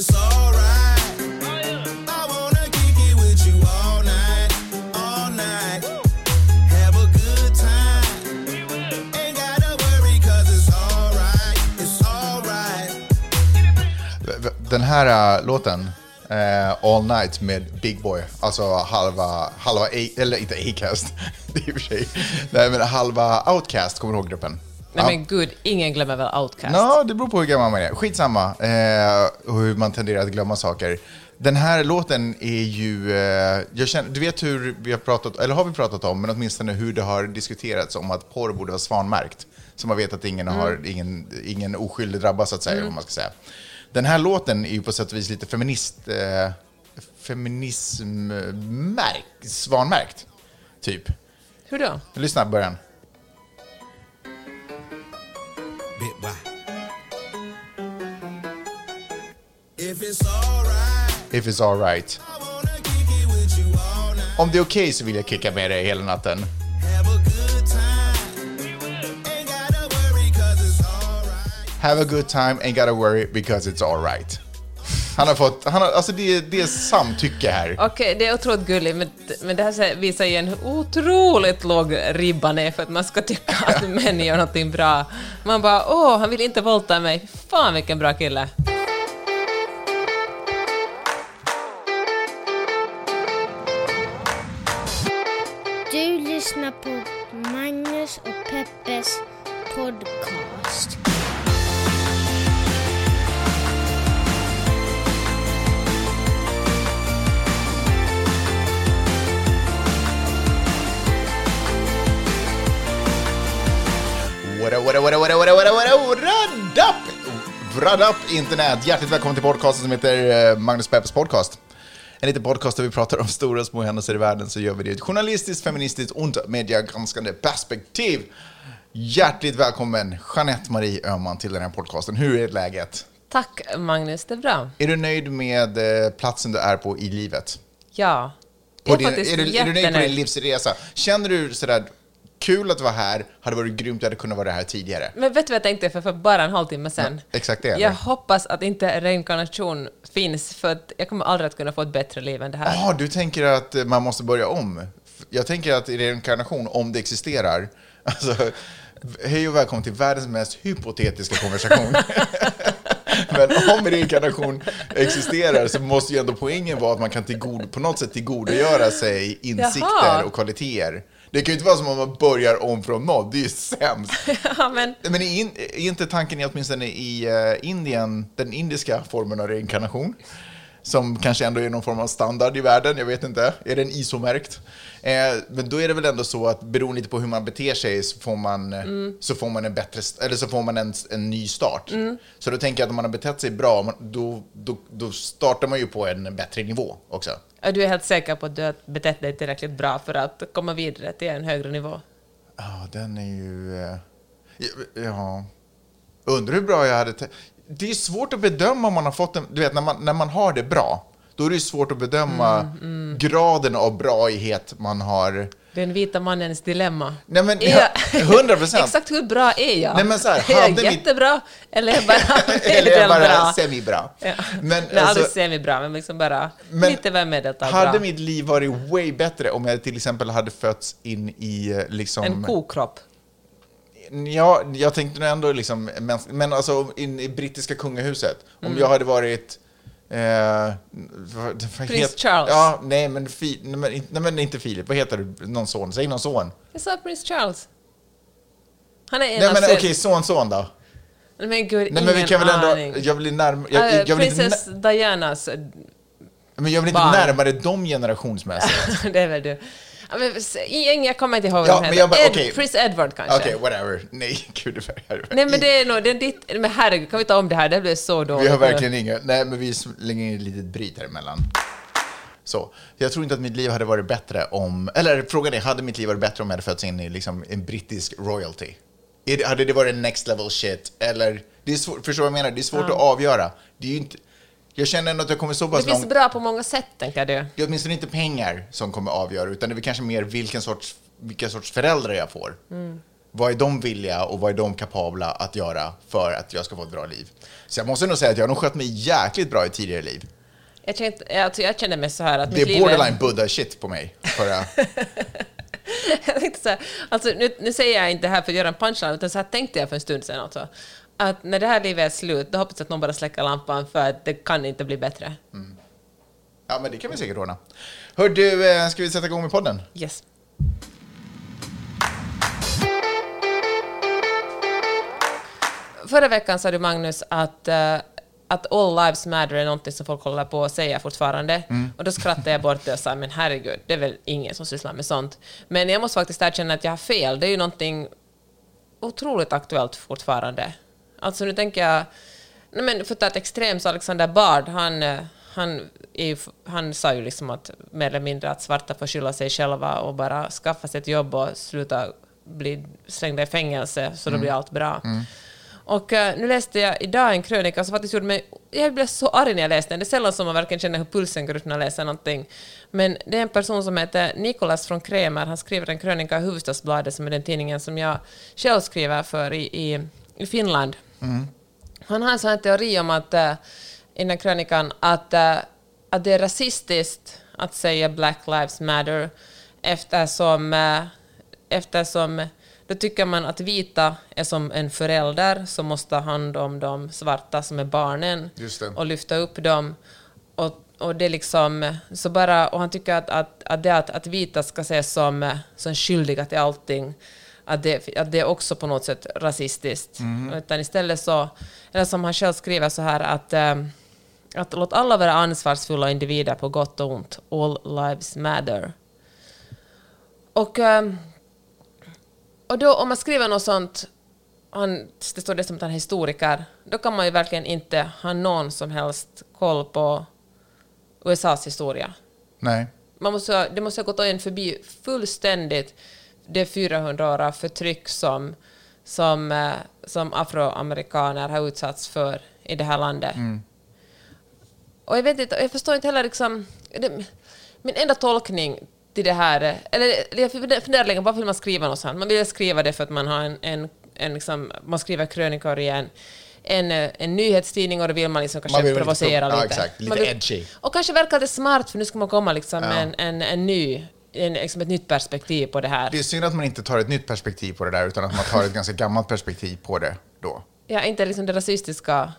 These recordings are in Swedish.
it's alright, Den här äh, låten, äh, All Night med Big Boy, alltså halva, halva A, eller inte Acast, det är i och för sig, nej men halva Outcast, kommer du ihåg gruppen? Nej men gud, ingen glömmer väl Outcast? Ja, det beror på hur gammal man är. Skitsamma, eh, hur man tenderar att glömma saker. Den här låten är ju, eh, jag känner, du vet hur vi har pratat, eller har vi pratat om, men åtminstone hur det har diskuterats om att porr borde vara svanmärkt. Så man vet att ingen, har, ingen, ingen oskyldig drabbas, så att säga, vad man ska säga. Den här låten är ju på sätt och vis lite feminist, eh, feminismmärkt, svanmärkt, typ. Hur då? Lyssna på början. Bit why? If it's alright, If it's alright. I wanna kick it with you all night. Om det är okej så vill jag kicka med dig hela natten. Have a good time. Ain't gotta worry cause it's alright. Have a good time, ain't gotta worry because it's alright. Han har fått, han har, alltså det, är- det är samtycke här. Okej, det är otroligt gulligt, men, men det här visar ju en hur otroligt låg ribban är för att man ska tycka att män gör någonting bra. Man bara åh, han vill inte våldta mig. Fan vilken bra kille. Du lyssnar på Magnus och Peppes podcast. Up, what up, what up, what up? What up, internet! Hjärtligt välkommen till podcasten som heter eh, Magnus Peppers podcast. En liten podcast där vi pratar om stora och små händelser i världen så gör vi det i ett journalistiskt, feministiskt och mediegranskande perspektiv. Hjärtligt välkommen Jeanette Marie Öhman till den här podcasten. Hur är läget? Tack Magnus, det är bra. Är du nöjd med eh, platsen du är på i livet? Ja. På din, är är, du, är du nöjd på din livsresa? Känner du sådär, kul att vara här, hade varit grymt, jag hade kunnat vara här tidigare? Men vet du vad jag tänkte för, för bara en halvtimme sen? Exakt det. eller? Jag hoppas att inte reinkarnation finns, för att jag kommer aldrig att kunna få ett bättre liv än det här. Ja, du tänker att man måste börja om. Jag tänker att reinkarnation, om det existerar, alltså, hej och välkommen till världens mest hypotetiska konversation. Men om reinkarnation existerar så måste ju ändå poängen vara att man kan tillgod, på något sätt tillgodogöra sig insikter Jaha. och kvaliteter. Det kan ju inte vara som om man börjar om från noll, det är ju sämst. Ja, men Men är, in, är inte tanken i åtminstone i eh, Indien, den indiska formen av reinkarnation, som kanske ändå är någon form av standard i världen, jag vet inte, är den ISO-märkt? Eh, men då är det väl ändå så att beroende lite på hur man beter sig så får man, eh, så får man en bättre, eller så får man en, en ny start. Så då tänker jag att om man har betett sig bra, då, då, då startar man ju på en bättre nivå också. ja, du är helt säker på att du har betett dig tillräckligt bra för att komma vidare till en högre nivå? Ja, den är ju... eh, ja, Ja. Undrar hur bra jag hade... Det är svårt att bedöma om man har fått en... Du vet, när man, när man har det bra, då är det svårt att bedöma Mm, graden av braighet man har. Den vita mannens dilemma. Nej, men jag- 100 procent. Exakt hur bra är jag? Nej, men så här, är jag mitt- jättebra eller är jag bara Eller är jag bara semibra. Ja. Men, Nej, alltså, aldrig semibra, men liksom bara Men lite väl medeltal hade bra. mitt liv varit way bättre om jag till exempel hade fötts in i eh, liksom... En kokropp. Ja, jag tänkte nog ändå liksom, men, men alltså in i brittiska kungahuset, om jag hade varit... Eh, vad, vad Prins het- Charles. Ja, nej men, fi, nej, men, inte- nej men inte Filip, vad heter du? Någon son? Säg någon son. Jag sa prins Charles. Han är en Nej av men okej, son, son då? Nej men gud, Nej men vi kan väl ändå, aning. jag vill närmare, jag, Äh, jag Dianas, äh, men jag vill inte barn. närmare dem generationsmässigt. det är väl du. Ja, jag kommer inte ihåg Ja, vad de men heter. Ed, okej. Prins Edward kanske? Okej, whatever. Nej, gud Nej men det är nog, det är ditt, men herregud, kan vi ta om det här? Det blir så dåligt. Vi har verkligen inga, nej men vi slänger in ett litet bryt här emellan. Så, jag tror inte att mitt liv hade varit bättre om, eller frågan är, hade mitt liv varit bättre om jag hade fötts in i liksom en brittisk royalty? Hade det varit next level shit? Eller, det är svårt, förstår du vad jag menar? Det är svårt att avgöra. Det är ju inte, jag känner ändå att jag kommer så Det pass finns långt. bra på många sätt, tänker du. Det är åtminstone inte pengar som kommer avgöra, utan det är kanske mer vilken sorts, vilka sorts föräldrar jag får. vad är de villiga och vad är de kapabla att göra för att jag ska få ett bra liv? Så jag måste nog säga att jag har nog skött mig jäkligt bra i tidigare liv. Jag kände, alltså jag kände mig så här att Det är borderline buddha-shit på mig. Förra. jag tänkte så här, alltså nu, nu säger jag inte det här för att göra en punchline, utan så här tänkte jag för en stund sedan alltså. Att när det här livet är slut, då hoppas jag att någon bara släcker lampan för att det kan inte bli bättre. Ja, men det kan vi säkert ordna. Hör du, eh, ska vi sätta igång med podden? Yes. Förra veckan sa du, Magnus, att, eh, att all lives matter är någonting som folk håller på att säga fortfarande. Och då skrattade jag bort det och sa, men herregud, det är väl ingen som sysslar med sånt. Men jag måste faktiskt erkänna att jag har fel. Det är ju någonting otroligt aktuellt fortfarande. Alltså nu tänker jag, nej men för att ta ett extremt så Alexander Bard, han, eh, han, är han sa ju liksom att mer eller mindre att svarta får skylla sig själva och bara skaffa sig ett jobb och sluta bli slängda i fängelse så då blir allt bra. Och eh, nu läste jag idag en krönika som faktiskt gjorde mig... Jag blev så arg när jag läste den. Det är sällan som man verkligen känner hur pulsen går ut när man läser någonting. Men det är en person som heter Nikolas från Kremer. Han skriver en krönika i Hufvudstadsbladet, som är den tidningen som jag själv skriver för i, i, i Finland. Han har en sån här teori om att, uh, i den här krönikan, att, eh, att det är rasistiskt att säga Black Lives Matter eftersom, uh, eftersom då tycker man att vita är som en förälder som måste ta hand om de svarta som är barnen och lyfta upp dem. Och, och det liksom, så bara, och han tycker att, att, att det att, att vita ska ses som, eh, som skyldiga till allting, att det, att det är också på något sätt rasistiskt. Utan istället så, eller som han själv skriver så här att, eh, att låt alla vara ansvarsfulla individer på gott och ont. All lives matter. Och, eh, och då om man skriver något sånt, han, det står dessutom att han är historiker, då kan man ju verkligen inte ha någon som helst koll på USAs historia. Nej. Man måste, det måste ha gått en förbi fullständigt det 400 år av förtryck som, som, eh, som afroamerikaner har utsatts för i det här landet. Och jag vet inte, jag förstår inte heller liksom... Det, min enda tolkning till det här, eller jag funderar länge, varför vill man skriva något sånt? Man vill skriva det för att man har en, en, en liksom, man skriver krönikor i en, en, eh, en nyhetstidning och då vill man liksom kanske Man vill vara lite provocera pro- ja, lite. exakt, lite vill- edgy. Och kanske verkar det smart, för nu ska man komma liksom Ja. med en, en, en ny, en, liksom ett nytt perspektiv på det här. Det är synd att man inte tar ett nytt perspektiv på det där, utan att man tar ett ganska gammalt perspektiv på det då. Ja, inte liksom det rasistiska.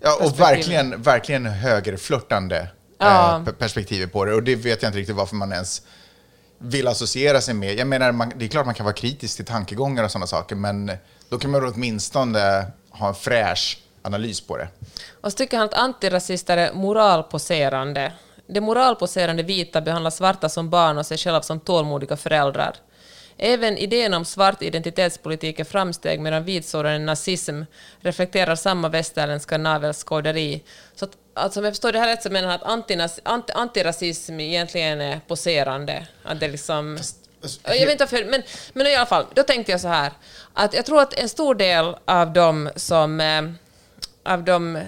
Ja, och verkligen, verkligen högerflörtande Ja. eh, pe- perspektivet på det. Och det vet jag inte riktigt varför man ens vill associera sig med. Jag menar, man, det är klart man kan vara kritisk till tankegångar och sådana saker, men då kan man åtminstone ha en fräsch analys på det. Och så tycker han att antirasister är moralposerande. De moralposerande vita behandlar svarta som barn och sig själva som tålmodiga föräldrar. Även idén om svart identitetspolitik är framsteg medan vitsårande nazism reflekterar samma västerländska navelskåderi. Så att, alltså, om jag förstår det här rätt så menar han att antinas, antirasism egentligen är poserande. Att det liksom... Jag vet inte varför, men, men i alla fall, då tänkte jag så här, att jag tror att en stor del av de som, eh, av de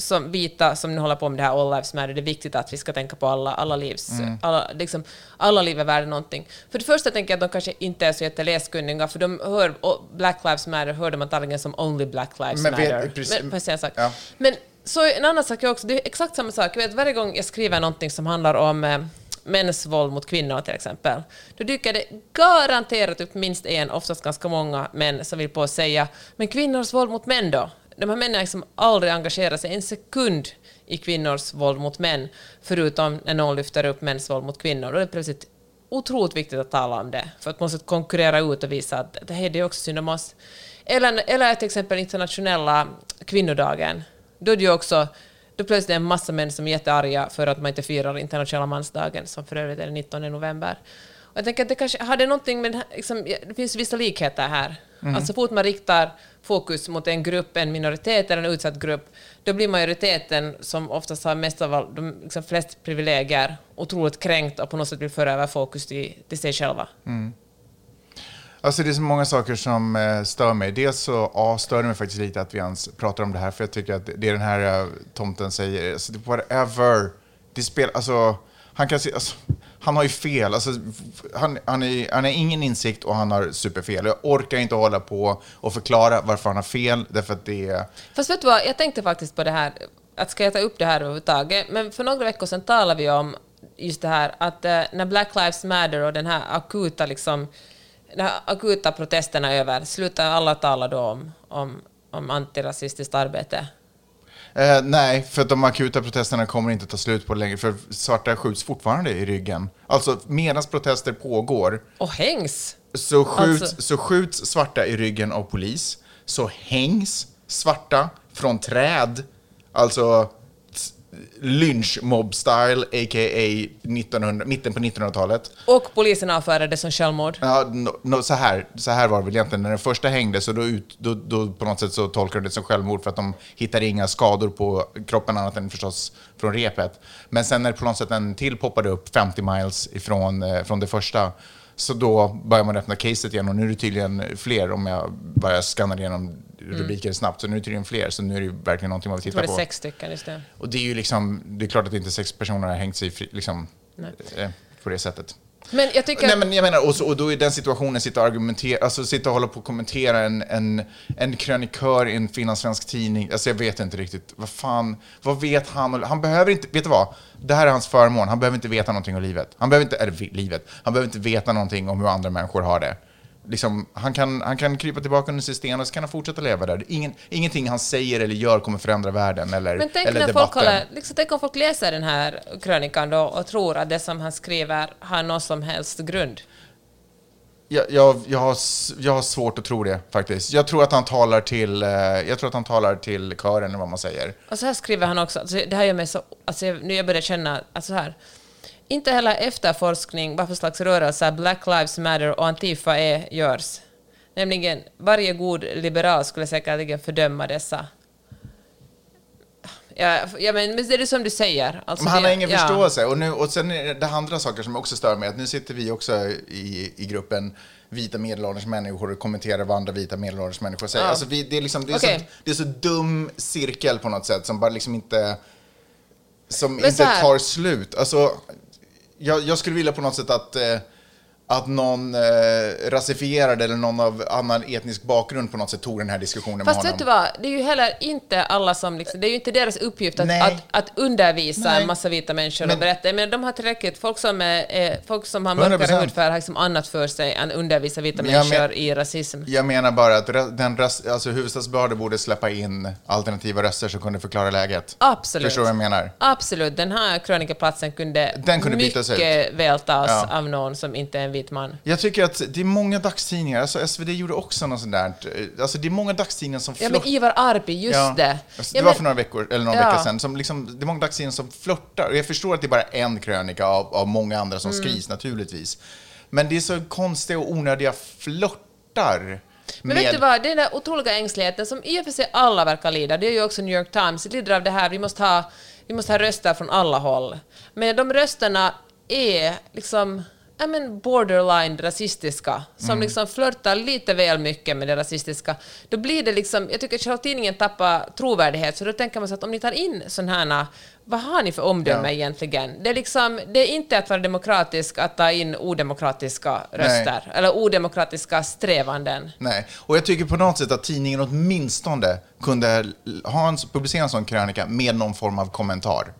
som vita som nu håller på med det här All Lives Matter, det är viktigt att vi ska tänka på alla, alla livs... Alla, liksom, alla liv är värda någonting. För det första tänker jag att de kanske inte är så jätteläskunniga, för de hör Black Lives Matter hör de antagligen som Only Black Lives Men vet- Matter. precis- Men, sak? Ja. Men så en annan sak är också, det är exakt samma sak. Jag vet, varje gång jag skriver någonting som handlar om eh, mäns våld mot kvinnor till exempel, då dyker det garanterat upp minst en, oftast ganska många män som vill på att säga men kvinnors våld mot män då? De här männen har liksom aldrig engagerat sig en sekund i kvinnors våld mot män, förutom när någon lyfter upp mäns våld mot kvinnor. Då är det plötsligt otroligt viktigt att tala om det, för att man måste konkurrera ut och visa att det här är också synd om oss. Eller, eller till exempel internationella kvinnodagen. Då är det ju också då plötsligt är det en massa män som är jättearga för att man inte firar internationella mansdagen, som för övrigt är den 19 november. Och jag tänker att det kanske har det någonting med, liksom, det finns vissa likheter här. Alltså så fort man riktar fokus mot en grupp, en minoritet eller en utsatt grupp, då blir majoriteten, som oftast har mest av de liksom flest privilegier, otroligt kränkt och på något sätt vill föra över fokus till, till sig själva. Alltså det är så många saker som eh, stör mig. Dels så ja, stör det mig faktiskt lite att vi ens pratar om det här, för jag tycker att det den här eh, tomten säger, alltså, whatever, det spelar, alltså, han kan se, alltså, han har ju fel. Alltså, han, han, är, han har ingen insikt och han har superfel. Jag orkar inte hålla på och förklara varför han har fel, därför att det är... Fast vet du vad, jag tänkte faktiskt på det här, att ska jag ta upp det här överhuvudtaget? Men för några veckor sedan talade vi om just det här att eh, när Black Lives Matter och den här akuta liksom, de här akuta protesterna är över, slutar alla tala då om, om, om antirasistiskt arbete? Eh, nej, för de akuta protesterna kommer inte ta slut på längre, för svarta skjuts fortfarande i ryggen. Alltså, medan protester pågår Och hängs! så skjuts, Alltså- så skjuts svarta i ryggen av polis, så hängs svarta från träd, alltså lynchmob-style, a.k.a. 1900, mitten på 1900-talet. Och polisen avfärdade det som självmord. Ja, no, no, så, här, så här var det väl egentligen. När den första hängde så då, ut, då, då på något sätt så tolkade de det som självmord för att de hittade inga skador på kroppen annat än förstås från repet. Men sen när på något sätt en till poppade upp 50 miles ifrån eh, från det första så då börjar man öppna caset igen och nu är det tydligen fler om jag bara skannar igenom rubriker snabbt. Så nu är det tydligen fler, så nu är det verkligen någonting man vill Jag tror titta det är på. sex stycken, just det. Och det är ju liksom, det är klart att inte sex personer har hängt sig fri, liksom, eh, på det sättet. Men jag tycker... Nej, men jag menar, och, så, och då i den situationen sitta och argumentera, alltså sitta och hålla på och kommentera en, en, en krönikör i en finlandssvensk tidning. Alltså jag vet inte riktigt, vad fan, vad vet han? Han behöver inte, vet du vad? Det här är hans förmån, han behöver inte veta någonting om livet. Han behöver inte, eller livet, han behöver inte veta någonting om hur andra människor har det. Liksom, han, kan, han kan krypa tillbaka under sin sten och så kan han fortsätta leva där. Ingen, ingenting han säger eller gör kommer förändra världen eller, Men tänk eller när folk debatten. håller, liksom, tänk om folk läser den här krönikan då och tror att det som han skriver har någon som helst grund. Jag, jag, jag, har, jag har svårt att tro det faktiskt. Jag tror att han talar till, eh, jag tror att han talar till kören, eller vad man säger. Och så här skriver han också, alltså, det här gör mig så... Alltså, jag- nu jag börjar känna, alltså här. Inte heller efterforskning vad för slags rörelser Black Lives Matter och Antifa är görs. Nämligen, varje god liberal skulle säkerligen fördöma dessa. Ja, ja men men det är det som du säger. Alltså, Men han det- har ingen ja. förståelse. Och, nu, och sen är det andra saker som också stör mig. Att nu sitter vi också i, i gruppen vita medelålders människor och kommenterar vad andra vita medelålders människor säger. Ja. Alltså vi, det, är liksom, det, är Okej. så, det är så dum cirkel på något sätt som bara liksom inte, som Men inte tar slut. Alltså, jag, jag skulle vilja på något sätt att, eh, att någon eh, rasifierad eller någon av annan etnisk bakgrund på något sätt tog den här diskussionen Fast med vet honom. du vad, det är ju heller inte alla som liksom, det är ju inte deras uppgift att, att, att undervisa Nej. en massa vita människor Men- och berätta. Men de har tillräckligt, folk som, är, är, folk som har mörkare 100%. hudfärg har liksom annat för sig än undervisa vita Men människor men- i rasism. Jag menar bara att den ras, alltså Hufvudstadsbladet borde släppa in alternativa röster som kunde förklara läget. Absolut. Förstår du vad jag menar? Absolut, den här krönikaplatsen kunde, Den kunde mycket väl tas Ja. av någon som inte är en vit man. Jag tycker att det är många dagstidningar, alltså SvD gjorde också något sånt där, eh, alltså det är många dagstidningar som Ja, flört- men Ivar Arpi, just Ja. det. Alltså, Ja, det var men- för några veckor, eller någon Ja. vecka sedan, som liksom, det är många dagstidningar som flörtar. Och jag förstår att det är bara en krönika av, av många andra som Mm. skrivs naturligtvis. Men det är så konstiga och onödiga flörtar. Men vet du vad, den där otroliga ängsligheten som i och för sig alla verkar lida, det är ju också New York Times, lider av det här, vi måste ha, vi måste ha röster från alla håll. Men de rösterna är liksom ja, men borderline rasistiska, som Mm. liksom flörtar lite väl mycket med det rasistiska. Då blir det liksom, jag tycker att själva tidningen tappar trovärdighet, så då tänker man så att om ni tar in sådana här, vad har ni för omdöme Ja. egentligen? Det är liksom, det är inte att vara demokratisk att ta in odemokratiska röster, eller odemokratiska strävanden. Nej, och jag tycker på något sätt att tidningen åtminstone kunde ha en, publicera en sån krönika med någon form av kommentar.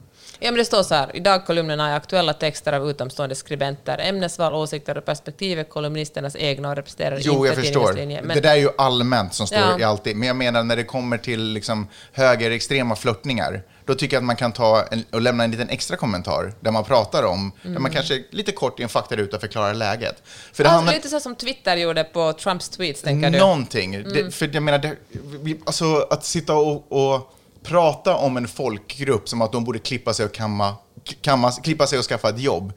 Ja, men det står så här, i dagkolumnerna är aktuella texter av utomstående skribenter. Ämnesval, åsikter och perspektiv är kolumnisternas egna och representerar Jo, inte jag förstår. Men, Det där är ju allmänt som står Ja. i alltid. Men jag menar när det kommer till liksom högerextrema flörtningar, då tycker jag att man kan ta en, och lämna en liten extra kommentar där man pratar om, där Mm. man kanske lite kort i en faktaruta förklarar läget. För det alltså, handlar lite så som Twitter gjorde på Trumps tweets, tänker du? någonting. Mm. Det, för jag menar, det, vi, alltså att sitta och, och prata om en folkgrupp som att de borde klippa sig och kamma, kamma, klippa sig och skaffa ett jobb.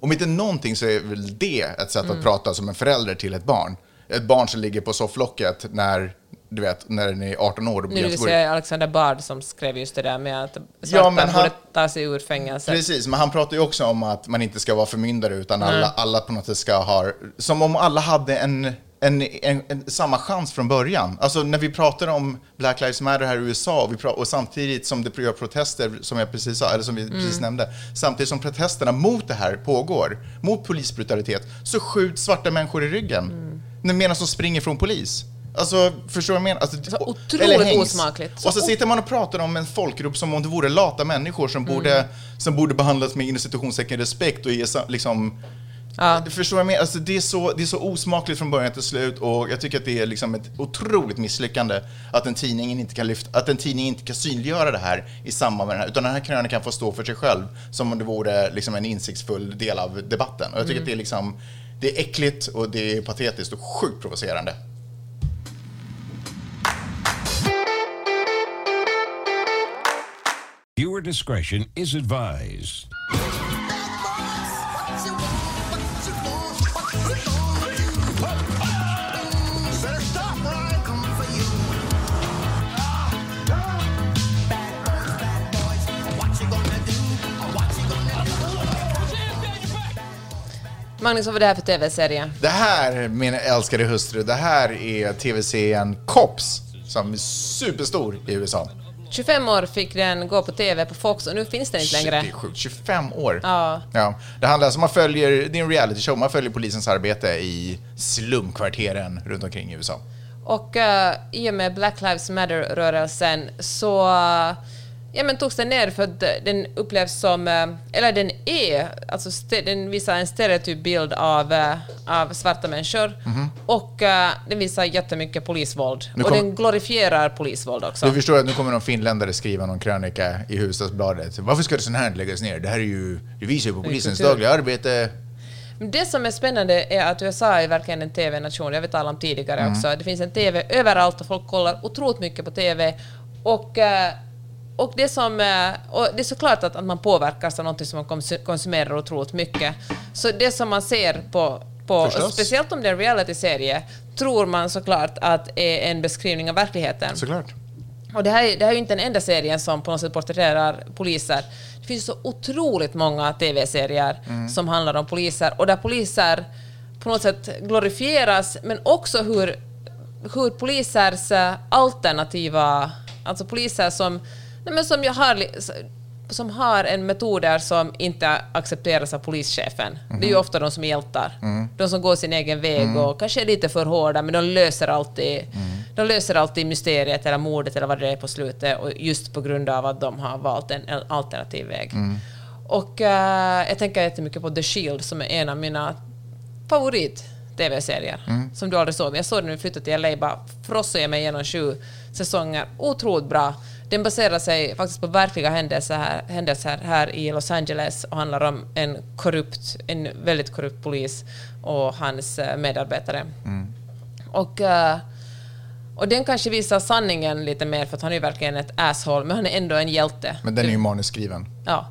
Om inte någonting så är väl det ett sätt Mm. att prata som en förälder till ett barn. Ett barn som ligger på sofflocket när, du vet, när den är 18 år. Nu vill säga Alexander Bard som skrev just det där med att svarta Ja, men han- borde ta sig ur fängelse. Precis, men han pratar ju också om att man inte ska vara förmyndare utan alla, alla på något sätt ska ha, som om alla hade en, en, en, en, samma chans från början. Alltså när vi pratar om Black Lives Matter här i USA och, vi pra- och samtidigt som det gör protester, som jag precis sa, eller som vi precis nämnde, samtidigt som protesterna mot det här pågår, mot polisbrutalitet, så skjuts svarta människor i ryggen medan de springer från polis. Alltså, förstår du vad jag menar? Alltså, Så otroligt osmakligt. Och så sitter man och pratar om en folkgrupp som om det vore lata människor som, borde, som borde behandlas med inom citationstecken respekt och ge liksom... Ja. Du förstår jag menar? Alltså, det, är så, det är så osmakligt från början till slut och jag tycker att det är liksom ett otroligt misslyckande att en tidning inte kan, lyfta, att en tidning inte kan synliggöra det här i samband med den här, utan den här krönikan får stå för sig själv som om det vore liksom en insiktsfull del av debatten. Och jag tycker att det är liksom, det är äckligt och det är patetiskt och sjukt provocerande. Viewer discretion is advised. Magnus, vad var det här för tv-serie? Det här, min älskade hustru, det här är tv-serien Cops som är superstor i USA. 25 år fick den gå på tv på Fox och nu finns den inte Shit, längre. det är sjukt. 25 år. Ja. ja. Det handlar alltså, man följer, det är en reality show, man följer polisens arbete i slumkvarteren runt omkring i USA. Och eh, i och med Black Lives Matter-rörelsen så eh, ja, men togs den ner för att den upplevs som, eh, eller den är, alltså den visar en stereotyp bild av, eh, av svarta människor och eh, den visar jättemycket polisvåld. Nu och kom- den glorifierar polisvåld också. Du förstår att nu kommer någon finländare skriva någon krönika i Hufvudstadsbladet. Varför ska det sån här läggas ner? Det här är ju, det visar ju på polisens dagliga arbete. Det som är spännande är att USA är verkligen en TV-nation, jag vet alla om tidigare Mm. också. Det finns en TV överallt och folk kollar otroligt mycket på TV. Och, och, det, som, eh, och det är såklart att, att man påverkas av något som man kons- konsumerar otroligt mycket. Så det som man ser på, på speciellt om det är en reality-serie, tror man såklart att är en beskrivning av verkligheten. Såklart. Och det här, är- det här är ju inte den enda serien som på något sätt porträtterar poliser. Det finns så otroligt många TV-serier som handlar om poliser och där poliser på något sätt glorifieras, men också hur, hur polisers eh, alternativa, alltså poliser som, nej men som jag har som har en metoder som inte accepteras av polischefen. Det är ju ofta de som är hjältar. De som går sin egen väg och kanske är lite för hårda, men de löser alltid, de löser alltid mysteriet eller mordet eller vad det är på slutet, och just på grund av att de har valt en en alternativ väg. Och eh, jag tänker jättemycket på The Shield som är en av mina favorit-tv-serier som du aldrig såg. Men jag såg den när vi flyttade till LA, bara frossade jag mig igenom sju säsonger. Otroligt bra. Den baserar sig faktiskt på verkliga händelser här, händelser här i Los Angeles och handlar om en korrupt, en väldigt korrupt polis och hans eh, medarbetare. Och, eh, och den kanske visar sanningen lite mer, för att han är ju verkligen ett asshole, men han är ändå en hjälte. Men den är ju manusskriven. Ja.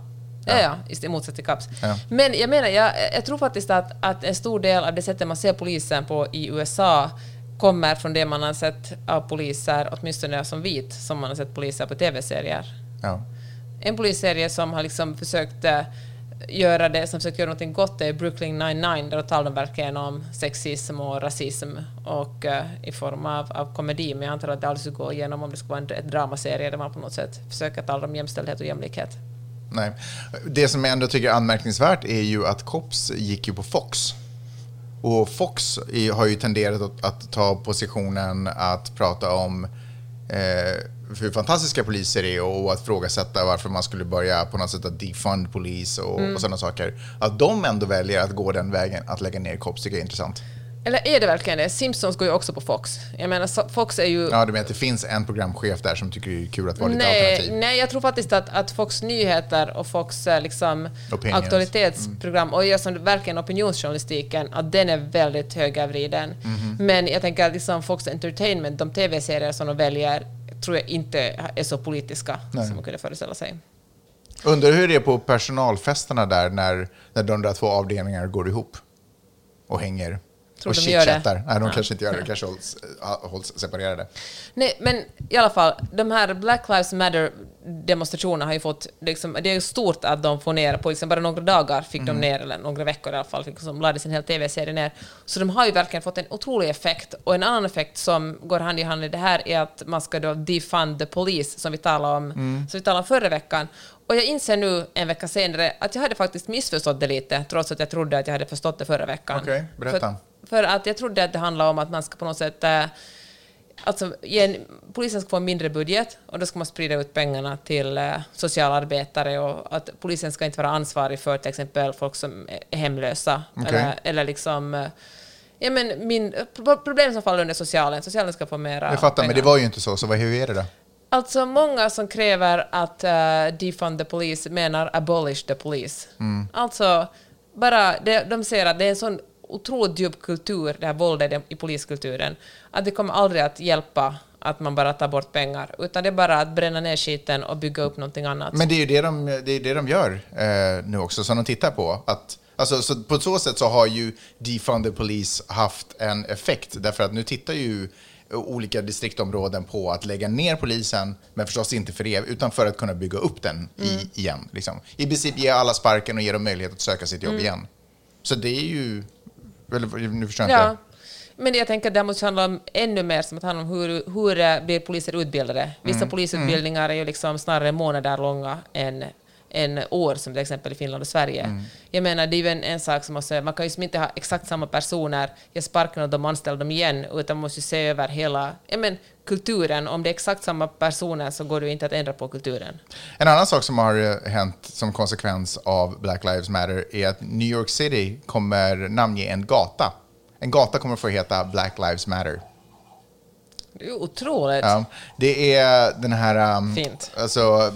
Ja, ja, i motsats till Caps. Ja. Men jag menar, jag, jag tror faktiskt att, att en stor del av det sättet man ser polisen på i USA kommer från det man har sett av poliser, åtminstone som vit, som man har sett poliser på tv-serier. Ja. En polisserie som har liksom försökt göra det, som försökt göra någonting gott är Brooklyn 99, där talar de verkligen om sexism och rasism och eh, i form av, av komedi, men jag antar att det aldrig skulle gå igenom om det skulle vara en ett dramaserie där man på något sätt försöker tala om jämställdhet och jämlikhet. Nej. Det som jag ändå tycker är anmärkningsvärt är ju att Cops gick ju på Fox. Och Fox har ju tenderat att, att ta positionen att prata om eh, hur fantastiska poliser är och att frågasätta varför man skulle börja på något sätt att defund polis och, och sådana saker. Att de ändå väljer att gå den vägen, att lägga ner Cops, tycker jag är intressant. Eller är det verkligen det? Simpsons går ju också på Fox. Jag menar, Fox är ju... Ja, du menar att det finns en programchef där som tycker det är kul att vara lite Nej, alternativ? nej, jag tror faktiskt att, att Fox Nyheter och Fox eh, liksom, Opinions. aktualitetsprogram och som verkligen opinionsjournalistiken, att den är väldigt högervriden. Mhm. Men jag tänker att liksom Fox Entertainment, de tv-serier som de väljer, tror jag inte är så politiska Nej. som man kunde föreställa sig. Undrar hur det är på personalfesterna där när, när de där två avdelningarna går ihop och hänger. Tror och de gör det. Nej, de Ja. kanske inte gör det. De kanske hålls, äh, hålls separerade. Nej, men i alla fall, de här Black Lives Matter-demonstrationerna har ju fått... Liksom, det är ju stort att de får ner, på liksom bara några dagar fick Mm. de ner, eller några veckor i alla fall, fick, som lades en hel TV-serie ner. Så de har ju verkligen fått en otrolig effekt. Och en annan effekt som går hand i hand i det här är att man ska då defund the police, som vi talade om, Mm. som vi talade om förra veckan. Och jag inser nu, en vecka senare, att jag hade faktiskt missförstått det lite, trots att jag trodde att jag hade förstått det förra veckan. Okej, berätta. För, för att jag trodde att det handlade om att man ska på något sätt eh, Alltså, en, polisen ska få en mindre budget och då ska man sprida ut pengarna till eh, socialarbetare och att polisen ska inte vara ansvarig för till exempel folk som är hemlösa Okej. eller, eller liksom eh, Ja, men min, pro- problem som faller under socialen, socialen ska få mera Jag fattar, men pengar. det var ju inte så. Så vad, hur är det då? Alltså många som kräver att uh, defund the police menar abolish the police. Mm. Alltså, bara det, de ser att det är en sån otroligt djup kultur, det här våldet i poliskulturen, att det kommer aldrig att hjälpa att man bara tar bort pengar, utan det är bara att bränna ner skiten och bygga upp någonting annat. Men det är ju det de, det är det de gör eh, nu också, som de tittar på. Att, alltså, så på så sätt så har ju Defund the Police haft en effekt, därför att nu tittar ju olika distriktområden på att lägga ner polisen, men förstås inte för det, utan för att kunna bygga upp den i, igen. Liksom. I princip ge alla sparken och ge dem möjlighet att söka sitt jobb igen. Så det är ju... Eller, nu förstår jag Ja. inte. Men jag tänker att det måste handla om ännu mer som att handla om hur, hur blir poliser utbildade. Vissa Mm. polisutbildningar är ju liksom snarare månader långa än, än år, som till exempel i Finland och Sverige. Mm. Jag menar, det är ju en, en sak som måste... Man kan ju inte ha exakt samma personer, ge sparken och de anställer dem igen, utan man måste ju se över hela ja, men, kulturen. Om det är exakt samma personer så går det ju inte att ändra på kulturen. En annan sak som har eh, hänt som konsekvens av Black Lives Matter är att New York City kommer namnge en gata. En gata kommer få heta Black Lives Matter. Det är otroligt. Ja, det är den här... Um, Fint. Alltså,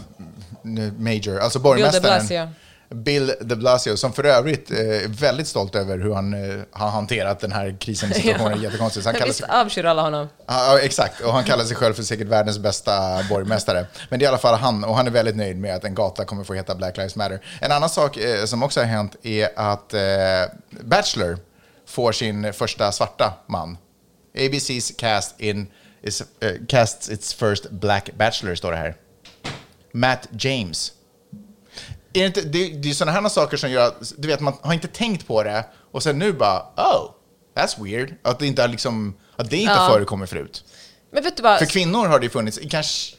Major, alltså Bill de borgmästaren. Bill de Blasio, som för övrigt eh, är väldigt stolt över hur han eh, har hanterat den här krisen situationen. Jättekonstigt. Så Han kallar Visst sig, avskyr alla honom. Ja, ja, exakt. Och han kallar sig själv för säkert världens bästa borgmästare. Men det är i alla fall han, och han är väldigt nöjd med att en gata kommer få heta Black Lives Matter. En annan sak eh, som också har hänt är att eh, Bachelor får sin första svarta man. ABC's cast in is, eh, casts its first black bachelor, står det här. Matt James. Är det, inte, det, det är sådana här saker som gör att, du vet, man har inte tänkt på det och sen nu bara, oh, that's weird. Att det inte har liksom, att det inte Ja. förekommer förut. Men vet du vad? För kvinnor har det funnits, kanske,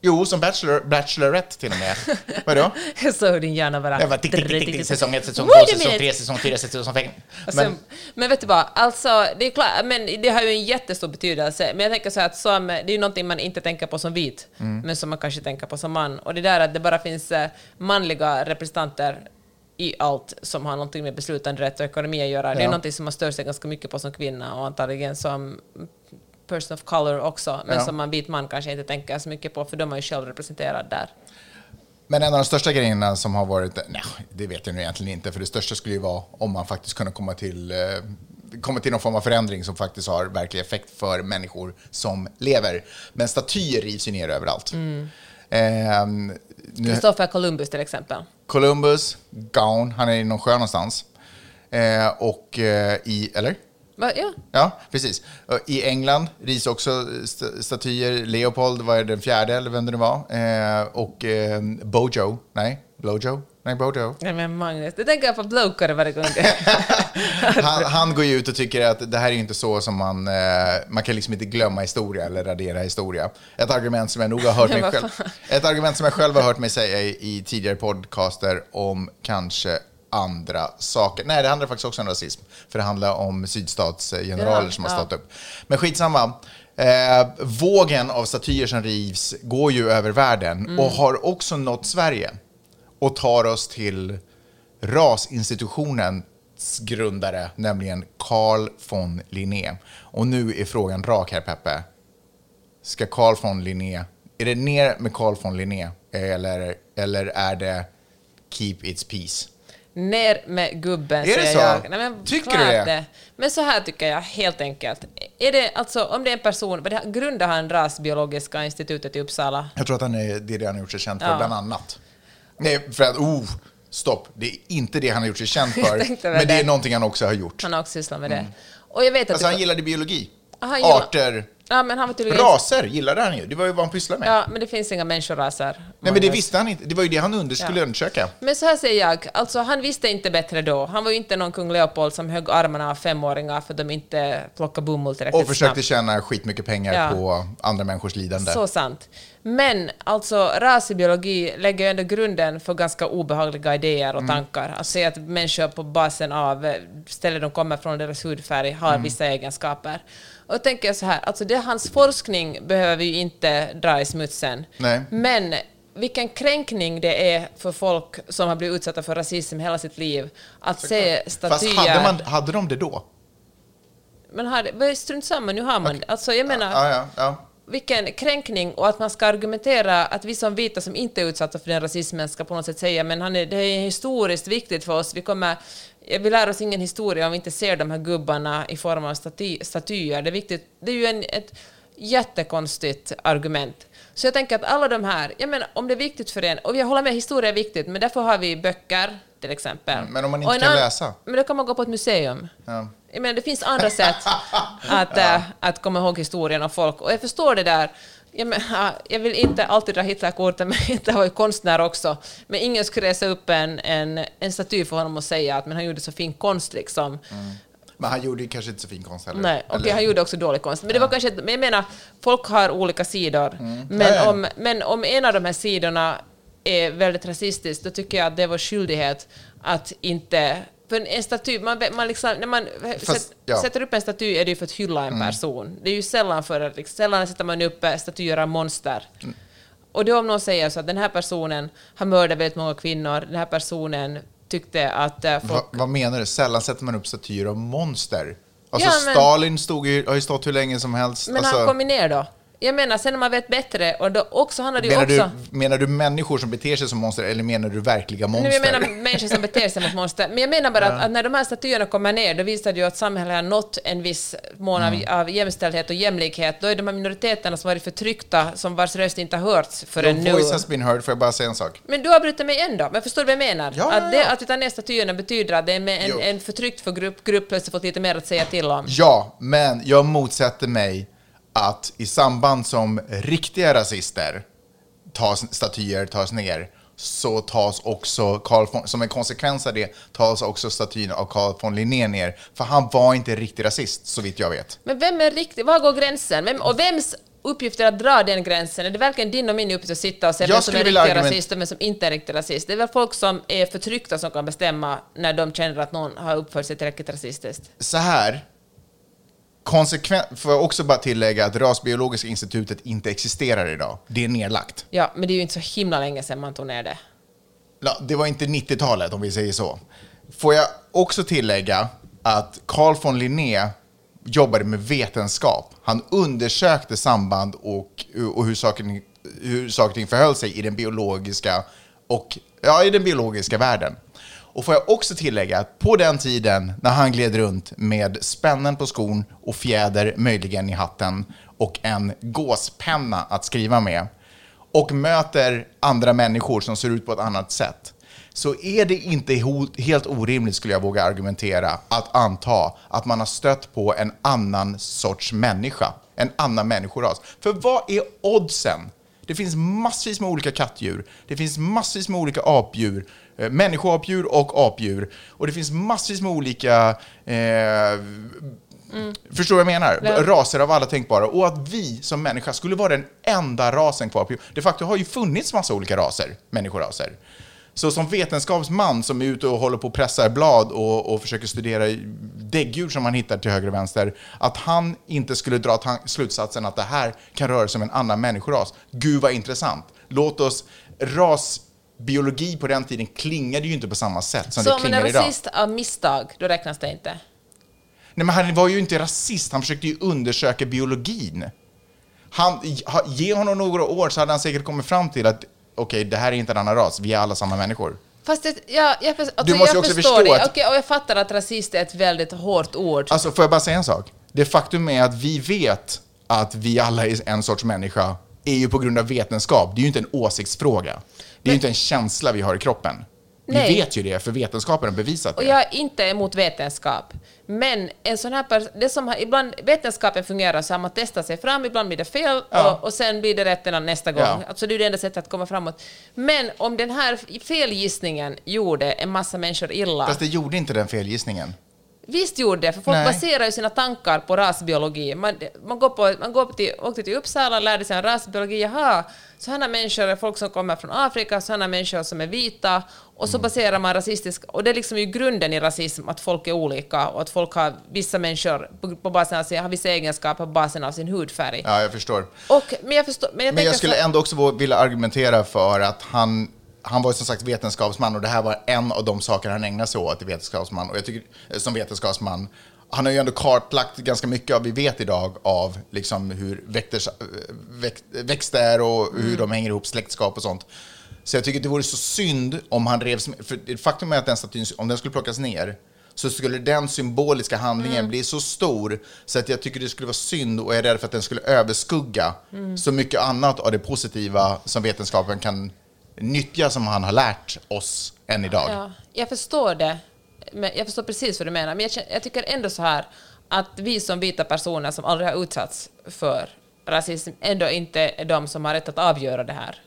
jo, som bachelor, bachelorette till och med. Vadå? Jag såg din hjärna bara... Jag bara tick, tick, tick, tick, säsong 1, säsong Wait 2, a säsong minute. 3, säsong 4, säsong 5. Men, Men, men vet du vad, alltså, det är klart, men det har ju en jättestor betydelse. Men jag tänker så här att som, det är ju någonting man inte tänker på som vit, Mm. men som man kanske tänker på som man. Och det där att det bara finns eh, manliga representanter i allt som har någonting med beslutanderätt och ekonomi att göra. Det är Ja. någonting som man stör sig ganska mycket på som kvinna och antagligen som person of color också, men Ja. som man vit man kanske inte tänker så mycket på, för de är ju själv representerade där. men en av de största grejerna som har varit, nej, det vet jag nu egentligen inte, för det största skulle ju vara om man faktiskt kunde komma till, eh, komma till någon form av förändring som faktiskt har verklig effekt för människor som lever. Men statyer rivs ju ner överallt. Mm. Ehm, nu, Christopher Columbus till exempel. Columbus, Gone, han är i någon sjö någonstans. Eh, och eh, i, eller? Va? Ja. Ja, precis. I England rivs också st- statyer. Leopold var den fjärde, eller vem det nu var. Eh, och eh, Bojo, nej, Blojo, nej, Bojo. Nej men Magnus, det tänker jag på blokare varje gång. Han, han går ju ut och tycker att det här är ju inte så som man... Eh, man kan liksom inte glömma historia eller radera historia. Ett argument som jag nog har hört mig själv... Ett argument som jag själv har hört mig säga i, i tidigare podcaster om kanske andra saker. Nej, det handlar faktiskt också om rasism. För det handlar om sydstatsgeneraler Ja, som har ja. stått upp. Men skitsamma. Eh, vågen av statyer som rivs går ju över världen Mm. och har också nått Sverige. Och tar oss till rasinstitutionens grundare, nämligen Carl von Linné. Och nu är frågan rak här, Peppe. Ska Carl von Linné, är det ner med Carl von Linné eller, eller är det keep its peace? Ner med gubben, Är det säger jag. Nej, men Tycker du det? Men så här tycker jag helt enkelt. Är det, alltså, om det är en person, det, grundar han Rasbiologiska institutet i Uppsala? Jag tror att han är, det är det han har gjort sig känd för, Ja. bland annat. Nej, för att, oh, stopp, det är inte det han har gjort sig känd för, men det är det. någonting han också har gjort. Han har också sysslat med det. Och jag vet att... Alltså det- han gillade biologi. Ah, gillar- Arter, Ja, men han var tydligen... raser gillade han ju. Det var ju vad han pysslade med. Ja, men det finns inga människoraser. Nej, men det visste han inte. Det var ju det han under skulle Ja. undersöka. Men så här säger jag, alltså han visste inte bättre då. Han var ju inte någon kung Leopold som högg armarna av femåringar för att de inte plockade bomull tillräckligt Och försökte snabbt. tjäna skitmycket pengar Ja. på andra människors lidande. Så sant. Men alltså rasig biologi lägger ju ändå grunden för ganska obehagliga idéer Mm. och tankar. Att säga att människor på basen av eh, stället de kommer från, deras hudfärg, har Mm. vissa egenskaper. Och då tänker jag så här, alltså det, hans forskning behöver vi ju inte dra i smutsen. Nej. Men vilken kränkning det är för folk som har blivit utsatta för rasism hela sitt liv att se statyer... Fast hade, man, hade de det då? Men strunt samma, nu har man det. Alltså jag menar, Ja, ja, ja. vilken kränkning och att man ska argumentera att vi som vita som inte är utsatta för den rasismen ska på något sätt säga men han är, det är historiskt viktigt för oss. Vi, kommer, vi lär oss ingen historia om vi inte ser de här gubbarna i form av staty, statyer. Det är, viktigt, det är ju en, ett jättekonstigt argument. Så jag tänker att alla de här, jag menar om det är viktigt för en, och jag håller med, historia är viktigt, men därför har vi böcker till exempel. Men om man inte Och kan läsa? Men då kan man gå på ett museum. Ja. Jag menar, det finns andra sätt att, äh, att komma ihåg historien om folk. Och jag förstår det där. Jag, menar, jag vill inte alltid dra Hitlerkorten, men Hitler var ju konstnär också. Men ingen skulle resa upp en, en, en staty för honom och säga att men han gjorde så fin konst liksom. Men han gjorde ju kanske inte så fin konst heller. Nej, okej, Eller- han gjorde också dålig konst. Men det var kanske, men jag menar, folk har olika sidor. Men, Ja, ja. om, men om en av de här sidorna är väldigt rasistisk, då tycker jag att det är vår skyldighet att inte... För en staty, man, man liksom, när man Fast, ja. Mm. sätter upp en staty är det ju för att hylla en person. Det är ju sällan för att, liksom, sällan sätter man upp eh, statyer av monster. Mm. Och då om någon säger så att den här personen har mördat väldigt många kvinnor, den här personen tyckte att eh, folk... Va, vad menar du? Sällan sätter man upp statyer av monster. Alltså Ja, men- Stalin stod ju, har ju stått hur länge som helst. Men alltså, han kom ju ner då. Jag menar, sen när man vet bättre, och då också handlar det ju menar, också... du, menar du människor som beter sig som monster eller menar du verkliga monster? Nu, jag menar människor som beter sig mot monster. Men jag menar bara att, att när de här statyerna kommer ner, då visar det ju att samhället har nått en viss mån av, Mm. av jämställdhet och jämlikhet. Då är de här minoriteterna som varit förtryckta, som vars röst inte har hörts förrän nu. voice has been heard, får jag bara säga en sak? Men du har brutit mig ändå. Men förstår du vad jag menar? Ja, ja, Att, det, ja. att vi tar ner statyerna betyder att det är Jo. en, en förtryckt för grupp, grupp plötsligt fått lite mer att säga till om. Ja, men jag motsätter mig att i samband som riktiga rasister tas, statyer tas ner så tas också, Carl von, som en konsekvens av det, tas också statyn av Carl von Linné ner. För han var inte riktig rasist, så vitt jag vet. Men vem är riktigt, var går gränsen? Vem, och vems uppgift är att dra den gränsen? Är det verkligen din och min uppgift att sitta och Jag vem som är riktig argument- rasist och vem som inte är riktig rasist? Det är väl folk som är förtryckta som kan bestämma när de känner att någon har uppfört sig tillräckligt rasistiskt. Så här, konsekvent, får jag också bara tillägga att Rasbiologiska institutet inte existerar idag. Det är nedlagt. Ja, men det är ju inte så himla länge sedan man tog ner det. Ja, det var inte 90-talet om vi säger så. Får jag också tillägga att Carl von Linné jobbade med vetenskap. Han undersökte samband och, och hur, saker, hur saker och ting förhöll sig i den biologiska och ja, i den biologiska världen. Och får jag också tillägga att på den tiden när han gled runt med spännen på skon och fjäder möjligen i hatten och en gåspenna att skriva med och möter andra människor som ser ut på ett annat sätt så är det inte helt orimligt, skulle jag våga argumentera, att anta att man har stött på en annan sorts människa, en annan människoras. För vad är oddsen? Det finns massvis med olika kattdjur, det finns massvis med olika apdjur, människoapdjur och apdjur, och det finns massvis med olika eh, Förstår du vad jag menar? Ja. Raser av alla tänkbara. Och att vi som människa skulle vara den enda rasen kvar. på- De facto har ju funnits massa olika raser, människoraser. Så som vetenskapsman som är ute och håller på och pressar blad och, och försöker studera däggdjur som man hittar till höger och vänster, att han inte skulle dra slutsatsen att det här kan röra sig om en annan människoras. Gud vad intressant. Låt oss, rasbiologi på den tiden klingade ju inte på samma sätt som Så det om man klingar är idag. rasist av misstag, då räknas det inte. Nej, men han var ju inte rasist, han försökte ju undersöka biologin. Han, ha- ge honom några år så hade han säkert kommit fram till att okej, det här är inte en annan ras, vi är alla samma människor. Fast det, ja, jag, alltså, Du måste jag också förstår förstå det. att- Okej, och jag fattar att rasist är ett väldigt hårt ord. Alltså, får jag bara säga en sak? Det faktum är att vi vet att vi alla är en sorts människa är ju på grund av vetenskap. Det är ju inte en åsiktsfråga. Det är ju inte en känsla vi har i kroppen. Nej. Vi vet ju det, för vetenskapen har bevisat Och det. jag är inte emot vetenskap. Men en sån här det som har, ibland, vetenskapen fungerar så att man testar sig fram, ibland blir det fel Ja. och, och sen blir det rätt ena nästa gång. Ja. Alltså det är det enda sättet att komma framåt. Men om den här felgissningen gjorde en massa människor illa, Fast det gjorde inte den felgissningen. Visst gjorde det, för folk Nej. baserar ju sina tankar på rasbiologi. Man, man, går på, man går till, åkte till Uppsala, lärde sig om rasbiologi, jaha, sådana människor är folk som kommer från Afrika, sådana människor som är vita, och Mm. så baserar man rasistisk, och det är liksom ju grunden i rasism, att folk är olika, och att folk har, vissa människor på, på basen av sin, har vissa egenskaper på basen av sin hudfärg. Ja, jag förstår. Och, men jag förstår, men jag, Men jag skulle så, ändå också vilja argumentera för att han, han var ju som sagt vetenskapsman och det här var en av de saker han ägnade sig åt vetenskapsman. Och jag tycker, som vetenskapsman, han har ju ändå kartlagt ganska mycket av vi vet idag av liksom hur eh, växt, växter och hur Mm. de hänger ihop, släktskap och sånt. Så jag tycker det vore så synd om han revs för faktum är att den statyn, om den skulle plockas ner, så skulle den symboliska handlingen Mm. bli så stor så att jag tycker det skulle vara synd och jag är rädd för att den skulle överskugga Mm. så mycket annat av det positiva som vetenskapen kan nyttja som han har lärt oss än idag. Ja, jag förstår det. Jag förstår precis vad du menar. Men jag, jag tycker ändå så här att vi som vita personer som aldrig har utsatts för rasism ändå inte är de som har rätt att avgöra det här.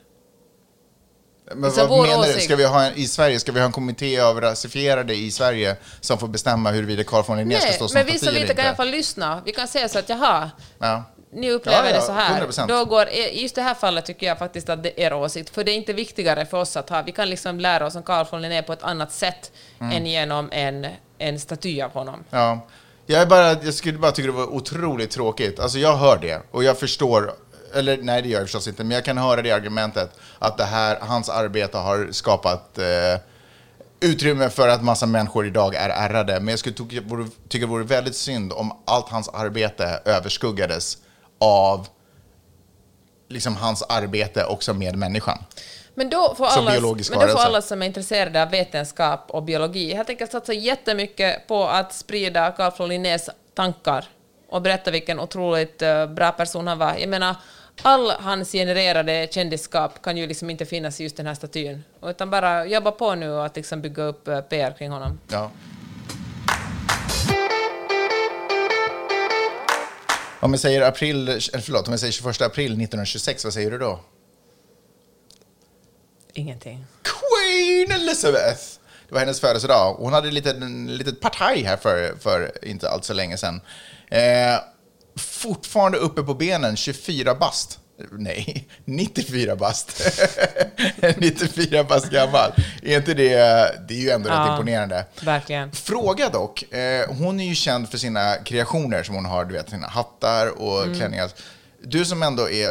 Men Så vad menar du? Ska vi ha en, i Sverige, ska vi ha en kommitté av rasifierade i Sverige som får bestämma huruvida Carl von Linné ska Nej, stå som men vi som eller vita kan i alla inte? fall lyssna. Vi kan säga så att jaha, Ja. Ni upplever Ja, ja, det så här. 100%. Då går, I just det här fallet tycker jag faktiskt att det är åsikt, för det är inte viktigare för oss att ha, vi kan liksom lära oss om Carl von Linné på ett annat sätt Mm. än genom en, en staty av honom. Ja. Jag, bara, jag skulle bara tycka det var otroligt tråkigt. Alltså jag hör det och jag förstår, eller nej det gör jag förstås inte, men jag kan höra det argumentet att det här, hans arbete har skapat eh, utrymme för att massa människor idag är ärrade. Men jag skulle tycka, det vore väldigt synd om allt hans arbete överskuggades liksom hans arbete också med människan. Men då får, alla, men då får alla som är intresserade av vetenskap och biologi helt enkelt satsa jättemycket på att sprida Carl von Linnés tankar och berätta vilken otroligt eh, bra person han var. Jag menar, all hans genererade kändisskap kan ju liksom inte finnas i just den här statyn, utan bara jobba på nu och att liksom bygga upp eh, PR kring honom. Ja. Om jag säger april, förlåt, om jag säger 21 april 1926, vad säger du då? Ingenting. Queen Elizabeth! Det var hennes födelsedag. Hon hade ett litet, en litet partaj här för, för inte allt så länge sedan. Eh, fortfarande uppe på benen, 24 bast. Nej, 94 bast. 94 bast gammal. Är inte det, det är ju ändå rätt Ja. imponerande. Verkligen. Fråga dock, eh, hon är ju känd för sina kreationer som hon har, du vet, sina hattar och Mm. klänningar. Du som ändå är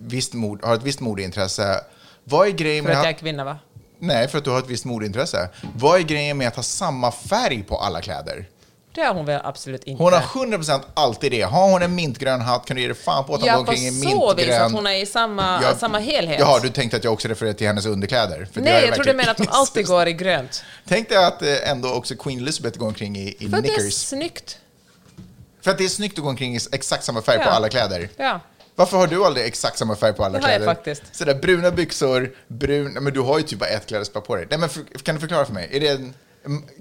visst mod, har ett visst modeintresse, vad är grejen För med att att jag är kvinna, va? Nej, för att du har ett visst modeintresse. Vad är grejen med att ha samma färg på alla kläder? Det har hon väl absolut inte. Hon har 100% alltid det. Har hon en mintgrön hatt kan du ge dig fan på att hon går Ja, omkring i på så vis mintgrön... att hon är i samma, Ja, samma helhet. Jaha, du tänkte att jag också refererade till hennes underkläder? För det Nej, jag tror du menar att hon alltid går i grönt. Tänk dig att eh, ändå också Queen Elizabeth går omkring i, i För att det är knickers. snyggt. För att det är snyggt att gå omkring i exakt samma färg på Ja. alla kläder. Ja. Varför har du aldrig exakt samma färg på alla Det har jag kläder? faktiskt. Sådär bruna byxor, brun... Men du har ju typ bara ett klädesplagg på dig. Nej, men för, kan du förklara för mig? Är det en,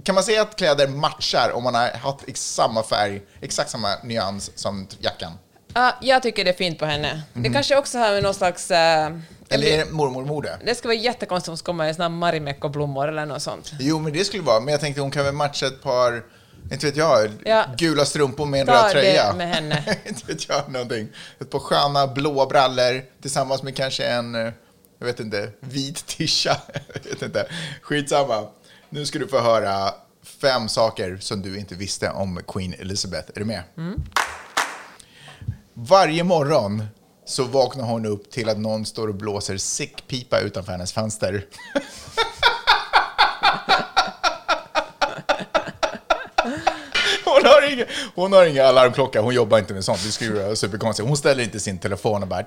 kan man säga att kläder matchar om man har haft samma färg, exakt samma nyans som jackan? Ja, jag tycker det är fint på henne. Det kanske också har med någon slags... eh, Mhm. Eller är det mormor-mode? det skulle vara jättekonstigt om hon skulle komma i såna Marimekko-blommor eller något sånt. Jo, men det skulle vara. Men jag tänkte hon kan väl matcha ett par, inte vet jag, Ja. gula strumpor med en Ta röd det tröja. med henne. inte vet jag, någonting. Ett par sköna blåa brallor tillsammans med kanske en, eh, jag vet inte, vit tisha. jag vet inte. Skitsamma. Nu ska du få höra fem saker som du inte visste om Queen Elizabeth. Är du med? Varje morgon så vaknar hon upp till att någon står och blåser sickpipa utanför hennes fönster. Hon har, ingen, hon har ingen alarmklocka, hon jobbar inte med sånt. Det skulle vara superkonstigt. Hon ställer inte sin telefon och bara...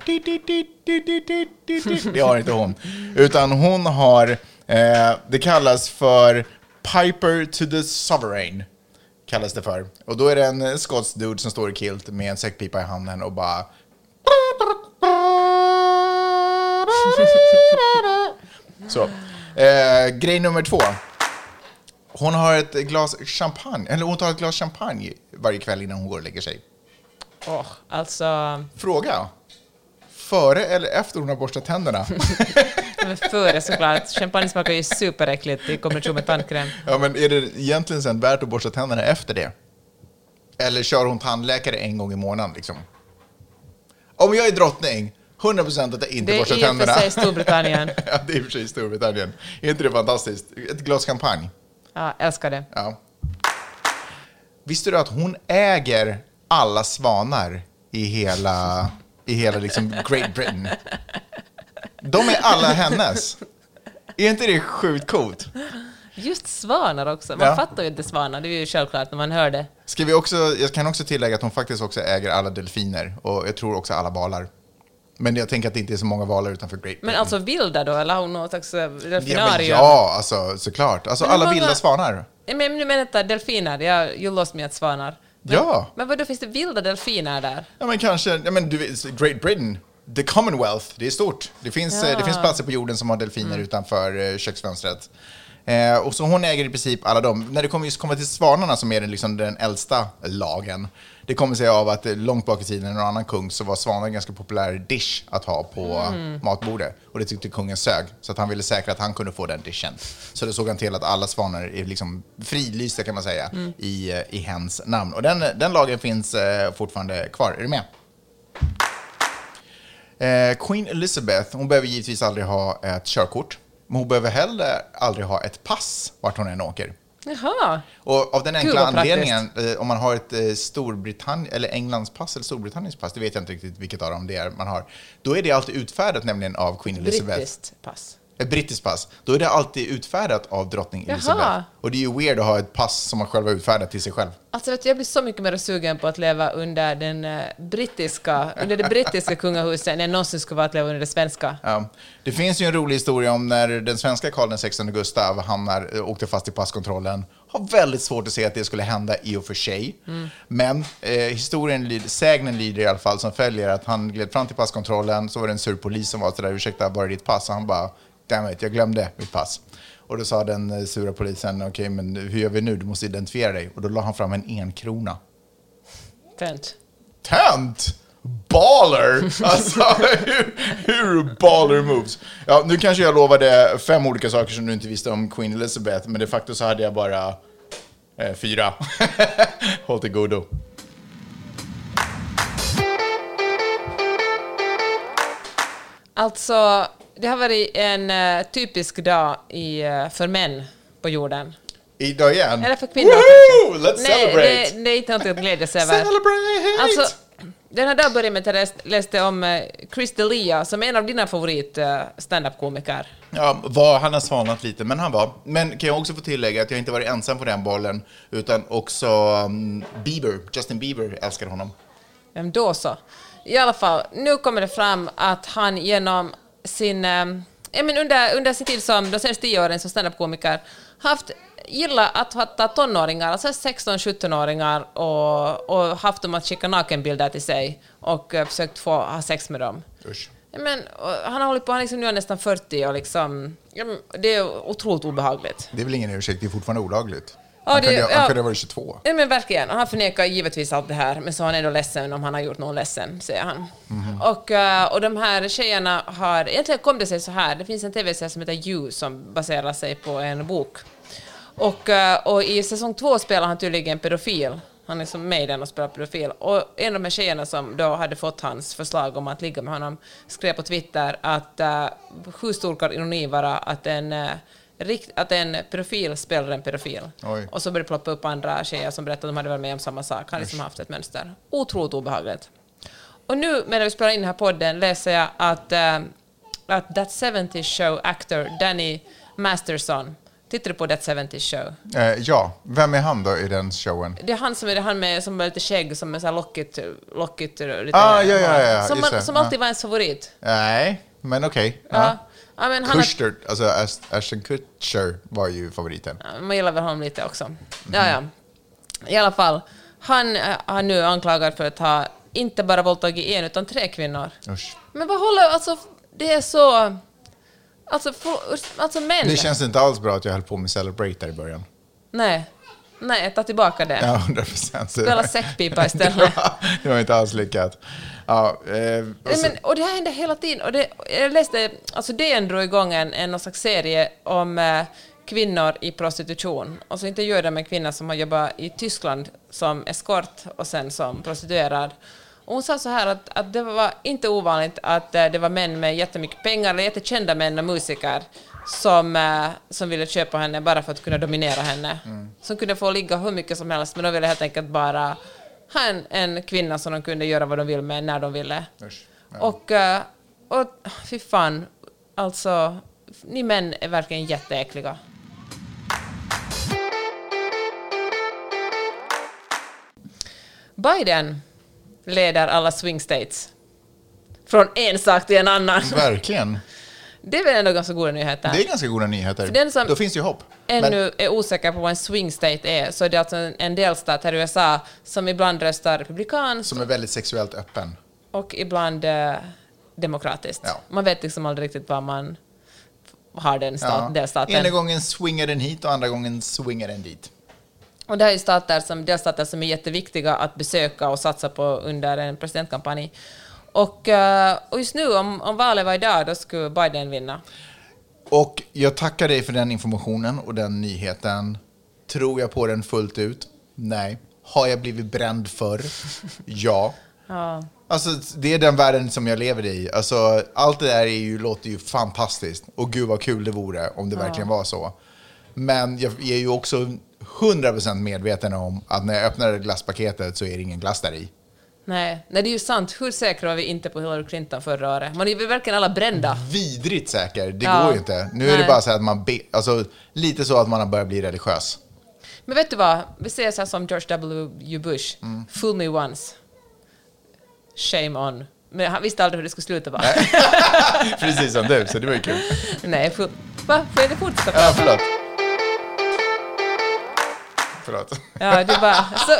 Det har inte hon. Utan hon har... Eh, det kallas för Piper to the Sovereign. Kallas det för. Och då är det en skotsk dude som står i kilt med en säckpipa i handen och bara... Så. Eh, grej nummer två. Hon har ett glas champagne, eller hon tar ett glas champagne varje kväll innan hon går och lägger sig. Åh, alltså, Fråga. Före eller efter hon har borstat tänderna? men före såklart. Champagne smakar ju superäckligt i kombination med tandkräm. ja, men är det egentligen sen värt att borsta tänderna efter det? Eller kör hon tandläkare en gång i månaden liksom? Om jag är drottning, 100% att jag inte Det är borstar i och för tänderna. sig Storbritannien. ja, det är i och för sig Storbritannien. Är inte det fantastiskt? Ett glas champagne. Ja, älskar det. Ja. Visste du att hon äger alla svanar i hela, i hela liksom Great Britain? De är alla hennes. Är inte det sjukt coolt? Just svanar också. Man Ja. fattar ju inte svanar, det är ju självklart när man hör det. Ska vi också, jag kan också tillägga att hon faktiskt också äger alla delfiner och jag tror också alla valar. Men jag tänker att det inte är så många valar utanför Great Britain. Men alltså vilda då, eller har hon något slags eh, ja, delfinarium? ja, alltså såklart. Alltså alla vilda svanar. Men nu menar jag delfiner, jag, you lost me at svanar. Men, Ja. Men vadå, finns det vilda delfiner där? Ja, men kanske, ja, men du Great Britain, the Commonwealth, det är stort. Det finns, eh, det finns platser på jorden som har delfiner utanför eh, köksfönstret. Eh, och så hon äger i princip alla dem. När det kommer just komma till svanarna som är den, liksom den äldsta lagen, det kommer sig av att eh, långt bak i tiden, någon annan kung, så var svanar en ganska populär dish att ha på matbordet. Och det tyckte kungen sög, så att han ville säkra att han kunde få den dishen. Så då såg han till att alla svanar är liksom frilysta kan man säga i, eh, i hens namn. Och den, den lagen finns eh, fortfarande kvar. Är du med? Eh, Queen Elizabeth, hon behöver givetvis aldrig ha ett körkort. Men hon behöver heller aldrig ha ett pass vart hon än åker. Jaha. Och av den enkla anledningen, eh, om man har ett eh, Storbritannien, eller Englands pass eller Storbritanniens pass, det vet jag inte riktigt vilket av dem det är man har, då är det alltid utfärdat nämligen av Queen Elizabeth. Brittiskt pass. Ett brittiskt pass. Då är det alltid utfärdat av drottning. Elizabeth. Och det är ju weird att ha ett pass som man själv har utfärdat till sig själv. Alltså vet du, jag blir så mycket mer sugen på att leva under, den, eh, brittiska, under det brittiska kungahuset än jag någonsin skulle vara att leva under det svenska. Ja. Det finns ju en rolig historia om när den svenska Karl XVI Gustav hamnar, eh, åkte fast i passkontrollen. Har väldigt svårt att se att det skulle hända i och för sig. Men eh, historien, lyder- sägnen lyder i alla fall som följer att han gled fram till passkontrollen, så var det en sur polis som var sådär, ursäkta, var är ditt pass? Och han bara, damn it, jag glömde mitt pass. Och då sa den eh, sura polisen, okej, men hur gör vi nu? Du måste identifiera dig. Och då la han fram en enkrona. Tönt. Tönt! Baller! Alltså, hur, hur baller moves? Ja, nu kanske jag lovade fem olika saker som du inte visste om Queen Elizabeth, men de facto så hade jag bara eh, fyra. Håll till godo. Alltså, det har varit en eh, typisk dag i, eh, för män på jorden. Idag igen. Eller för kvinnor Woohoo! Let's Nej, celebrate! det, det är inte något att glädjas över. Celebrate! Alltså, den här dagen började med att jag läste, om eh, Chris D'Elia, som är en av dina favorit stand-up-komiker. Ja, var, han har svalnat lite, men han var. Men kan jag också få tillägga att jag inte varit ensam på den bollen, utan också um, Bieber, Justin Bieber älskar honom. Vem då så? I alla fall, nu kommer det fram att han genom sin... men under, under sin tid som de senaste tio åren som standup-komiker haft gillat att fatta tonåringar, alltså 16-17-åringar och, och haft dem att skicka nakenbilder till sig och eh, försökt få ha sex med dem. Usch. Men, han har hållit på, han liksom, nu är nästan 40 och liksom, det är otroligt obehagligt. Det är väl ingen ursäkt, det är fortfarande olagligt. Ja, han, det- kunde, ja. han kunde ha varit 22. Ja, men verkligen. Och han förnekar givetvis allt det här, men så är han ändå ledsen om han har gjort någon ledsen, säger han. Och, eh, och de här tjejerna har... Egentligen kom det sig så här, det finns en tv-serie som heter You som baserar sig på en bok. Och, eh, och i säsong två spelar han tydligen pedofil. Han är som med i den och spelar pedofil. Och en av de här tjejerna som då hade fått hans förslag om att ligga med honom skrev på Twitter att uh, hur stor kan ironi vara att en, uh, rikt, att en pedofil spelar en pedofil. Oj. Och så började det ploppa upp andra tjejer som berättade att de hade varit med om samma sak. Han liksom haft ett mönster. Otroligt obehagligt. Och nu medan vi spelar in den här podden läser jag att, uh, att That 70 Show actor Danny Masterson Tittar du på That 70 Show? Eh, ja, vem är han då i den showen? Det är han som är han med som har lite skägg, som är så här lockigt, lockigt lite Ah, ja, ja, ja, Som, man, som alltid var ens favorit. Nej, men okej. Ja. Ja. Men han har, Kutcher, alltså Ash- Ashton Kutcher var ju favoriten. Ja, man gillar väl honom lite också. Ja, ja. I alla fall, han äh, har nu anklagad för att ha inte bara våldtagit en, utan tre kvinnor. Usch. Men vad håller... Alltså, det är så... Alltså, få, alltså män. Det känns inte alls bra att jag höll på med Celebrate där i början. Nej. Nej, ta tillbaka det. Ja, 100 procent. Spela säckpipa istället. det var inte alls lyckat. Ja, eh, och Nej, så- men, och det här händer hela tiden. Och det, jag läste, alltså DN drog igång en, en slags serie om eh, kvinnor i prostitution. Och så intervjuade de en kvinna som har jobbat i Tyskland som eskort och sen som prostituerad. Och hon sa så här att, att det var inte ovanligt att eh, det var män med jättemycket pengar, eller jättekända män och musiker, som, eh, som ville köpa henne bara för att kunna dominera henne. Som kunde få ligga hur mycket som helst, men de ville helt enkelt bara ha en, en kvinna som de kunde göra vad de ville med när de ville. Usch. Och, eh, och fy fan, alltså, ni män är verkligen jätteäckliga. Biden leder alla swing states. Från en sak till en annan. Verkligen. Det är väl ändå ganska goda nyheter. Det är ganska goda nyheter. För den som- Då finns det ju hopp. Men- ännu är osäker på vad en swing state är, så är det alltså en, en delstat här i USA som ibland röstar republikanskt som är väldigt sexuellt öppen. och ibland eh, demokratiskt. Ja. Man vet liksom aldrig riktigt vad man har den stat, Ja. delstaten. Ena gången swingar den hit och andra gången swingar den dit. Och det här är ju stater som, delstater som är jätteviktiga att besöka och satsa på under en presidentkampanj. Och, eh, och just nu, om, om valet var idag, då skulle Biden vinna. Och jag tackar dig för den informationen och den nyheten. Tror jag på den fullt ut? Nej. Har jag blivit bränd förr? Ja. Ja. Alltså, det är den världen som jag lever i. Alltså, allt det där är ju, låter ju fantastiskt. Och gud vad kul det vore om det verkligen var så. Men jag är ju också 100% medveten om att när jag öppnar glasspaketet så är det ingen glass där i. Nej, nej, det är ju sant. Hur säkra var vi inte på Hillary Clinton förra året? Man är ju verkligen alla brända. Vidrigt säker, det Ja. går ju inte. Nu är det Nej. bara så att man, be, alltså, lite så att man har börjat bli religiös. Men vet du vad? Vi säger så här som George W. Bush. Mm. Fool me once. Shame on. Men han visste aldrig hur det skulle sluta va? Precis som du, så det var ju kul. Nej, fool... Va? Får jag inte fortsätta? Ja, förlåt. Förlåt. Ja, du bara... Så,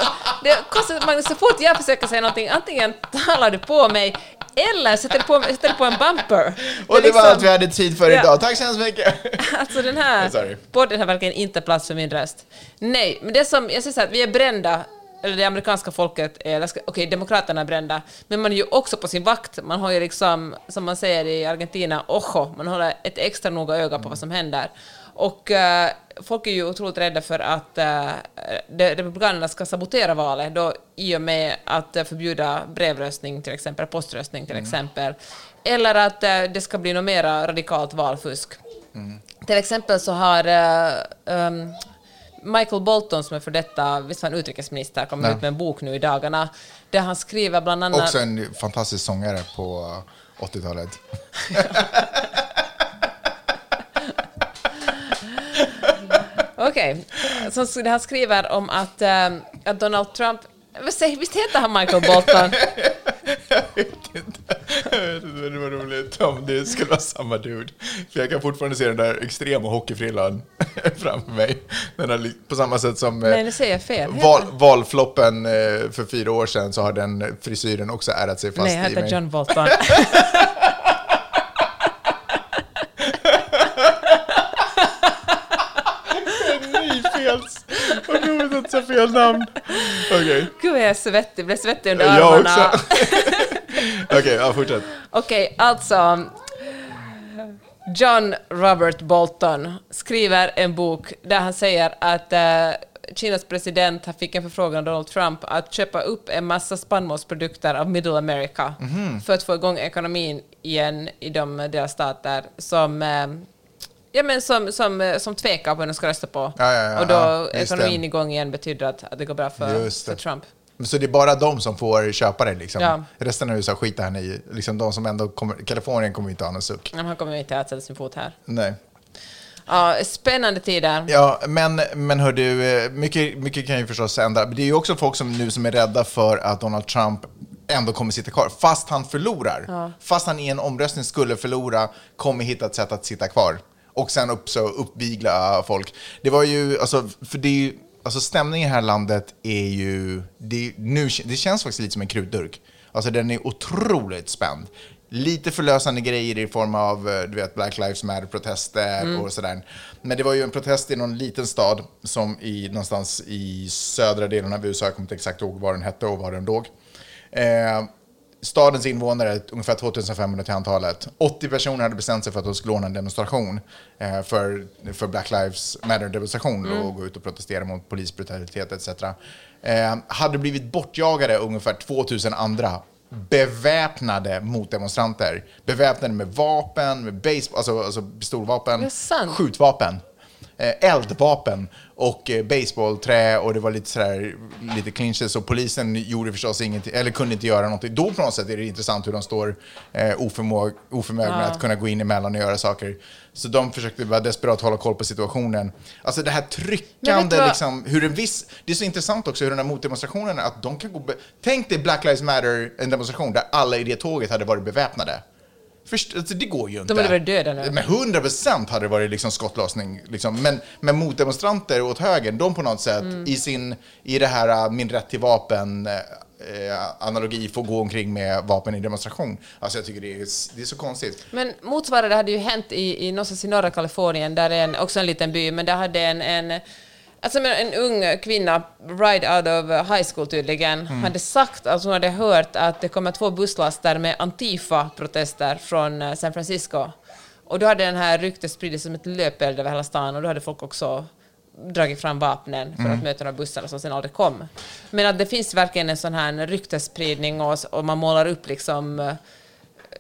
det konstigt, Magnus, så fort jag försöker säga någonting, antingen talar du på mig eller sätter på, sätter på en bumper. Och är det var liksom- allt vi hade tid för Ja. idag. Tack så hemskt mycket. Alltså den här Sorry. podden har verkligen inte plats för min röst. Nej, men det som, jag säger så här, vi är brända, eller det amerikanska folket är, eller okej, demokraterna är brända, men man är ju också på sin vakt. Man har ju liksom, som man säger i Argentina, ojo, man håller ett extra noga öga på vad som händer. Och eh, folk är ju otroligt rädda för att uh, republikanerna ska sabotera valet då, i och med att eh, förbjuda brevröstning till exempel, poströstning till exempel, eller att eh, det ska bli något mera radikalt valfusk. Till exempel så har eh, ehm, Michael Bolton, som är för detta, visst var han utrikesminister, kommer Ja. ut med en bok nu i dagarna, där han skriver bland annat... Också en fantastisk sångare på 80-talet. Okej, så sk- han skriver om att, ehm, att Donald Trump... Visst heter han Michael Bolton? Jag vet inte. Jag vet inte, men det var roligt om det skulle vara samma dude. För jag kan fortfarande se den där extrema hockeyfrillan framför mig. Den li- på samma sätt som eh, Nej, nu säger jag fel. Val, valfloppen eh, för fyra år sedan så har den frisyren också ärat sig fast Nej, i heter mig. John Bolton. Nej, fel. Vad roligt att säga fel namn. Okej. Gud, vad jag är svettig. blev svettig under Jag armarna. också. Okej, ja, fortsätt. Okej, alltså... John Robert Bolton skriver en bok där han säger att eh, Kinas president fick en förfrågan av Donald Trump att köpa upp en massa spannmålsprodukter av Middle America Mhm. för att få igång ekonomin igen i de delstater som eh, Ja, men som, som, eh, som tvekar på vem de ska rösta på. Ja, ja, ja, och då ja, ekonomin det. igång igen betyder att, att det går bra för, för Trump. Så det är bara de som får köpa det liksom? Ja. Resten av USA skiter han i. Liksom de som ändå kommer, Kalifornien kommer inte ha någon suck. Men Han kommer inte att sätta sin fot här. Nej. Ja, spännande tider. Ja, men, men hör du, eh, mycket, mycket kan ju förstås hända. Det är ju också folk som nu som är rädda för att Donald Trump ändå kommer sitta kvar, fast han förlorar. Fast han i en omröstning skulle förlora, kommer hitta ett sätt att sitta kvar. Och sen upp, så uppvigla folk. Det var ju, alltså, för det är ju, alltså stämningen i det här landet är ju, det, nu, det känns faktiskt lite som en krutdurk. Alltså den är otroligt spänd. lite förlösande grejer i form av eh, du vet, Black Lives Matter-protester och sådär. Men det var ju en protest i någon liten stad som i, någonstans i södra delen av USA, jag kommer inte exakt ihåg vad den hette och var den låg. Eh, stadens invånare, ungefär 2500 till antalet. 80 personer hade bestämt sig för att de skulle ordna en demonstration eh, för, för Black Lives Matter-demonstration och gå ut och protestera mot polisbrutalitet etc. Eh, hade blivit bortjagade ungefär 2000 andra beväpnade motdemonstranter. Beväpnade med vapen, med baseball, alltså, alltså pistolvapen, skjutvapen, eldvapen och eh, baseballträ och det var lite sådär, lite clinches och polisen gjorde förstås ingenting, eller kunde inte göra någonting. Då på något sätt är det intressant hur de står eh, oförmögna att kunna gå in emellan och göra saker. Så de försökte bara desperat hålla koll på situationen. Alltså det här tryckande, vad- liksom, hur en viss... Det är så intressant också hur den här motdemonstrationen, att de kan gå... Tänk dig Black Lives Matter, en demonstration där alla i det tåget hade varit beväpnade. Först, alltså, det går ju inte. De hade varit döda nu. Med 100 procent hade det varit liksom skottlossning. Liksom. Men, men motdemonstranter åt höger, de på något sätt Mm. i, sin, i det här äh, min rätt till vapen eh, analogi får gå omkring med vapen i demonstration. Alltså jag tycker det är, det är så konstigt. Men motsvarande hade ju hänt i, i någonstans i norra Kalifornien, där är en, också en liten by, men där hade en, en Alltså en ung kvinna, right out of high school tydligen, hade sagt, alltså hon hade hört att det kommer två busslaster med Antifa-protester från eh, San Francisco. Och då hade den här ryktet spridit som ett löpeld över hela stan och då hade folk också dragit fram vapnen för att möta de här bussarna som sen aldrig kom. Men att det finns verkligen en sån här ryktesspridning och, och man målar upp liksom eh,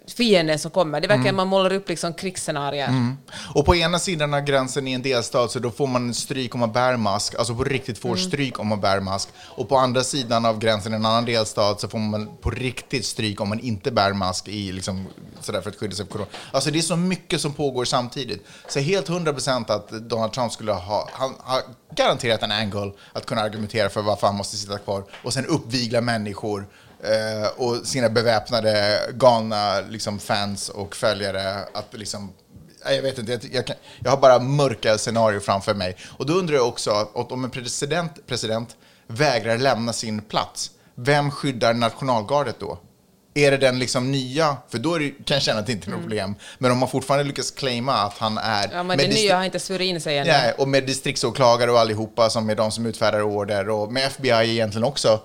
fienden som kommer. Det verkar man målar upp liksom krigsscenarier. Och på ena sidan av gränsen i en delstat så då får man stryk om man bär mask, alltså på riktigt får stryk om man bär mask. Och på andra sidan av gränsen i en annan delstat så får man på riktigt stryk om man inte bär mask i liksom sådär för att skydda sig för corona. Alltså det är så mycket som pågår samtidigt. Så helt 100% att Donald Trump skulle ha, han har garanterat en angle att kunna argumentera för varför han måste sitta kvar och sen uppvigla människor och sina beväpnade galna liksom, fans och följare att liksom Jag vet inte, jag, kan, jag har bara mörka scenarier framför mig. Och då undrar jag också att om en president, president vägrar lämna sin plats, vem skyddar nationalgardet då? Är det den liksom nya? För då det, kan jag känna att det inte är något problem. Men om man fortfarande lyckas claima att han är... Mm. Ja, men det nya har inte svurit in sig ännu. Nej, och med distriktsåklagare och allihopa som är de som utfärdar order och med FBI egentligen också.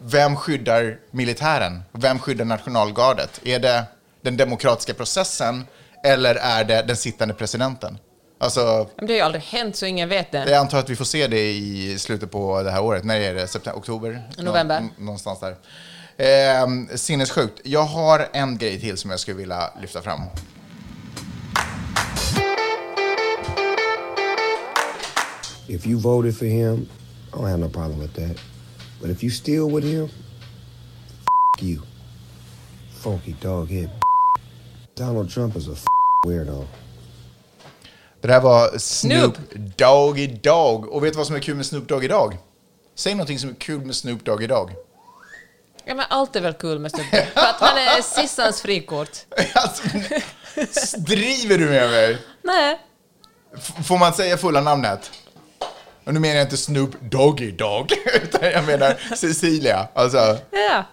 Vem skyddar militären? Vem skyddar nationalgardet? Är det den demokratiska processen eller är det den sittande presidenten? Alltså, Men det har ju aldrig hänt så ingen vet det. jag antar att vi får se det i slutet på det här året. När är det? September, oktober? November. Nå- någonstans där. Eh, sinnessjukt. Jag har en grej till som jag skulle vilja lyfta fram. If you voted for him, I don't have no problem with that. But if you still with him, f- you. Funky dog head. Donald Trump is a f- weirdo. Det där var Snoop Snoop. Doggy Dogg. Och vet du vad som är kul med Snoop Doggy Dogg? Säg någonting som är kul med Snoop Doggy Dogg. Ja, men allt är väl kul med Snoop Dogg. För att han är Sissans frikort. alltså, driver du med mig? Nej. F- får man säga fulla namnet? Och nu menar jag inte Snoop Doggy Dogg, utan jag menar Cecilia. Alltså, Ja.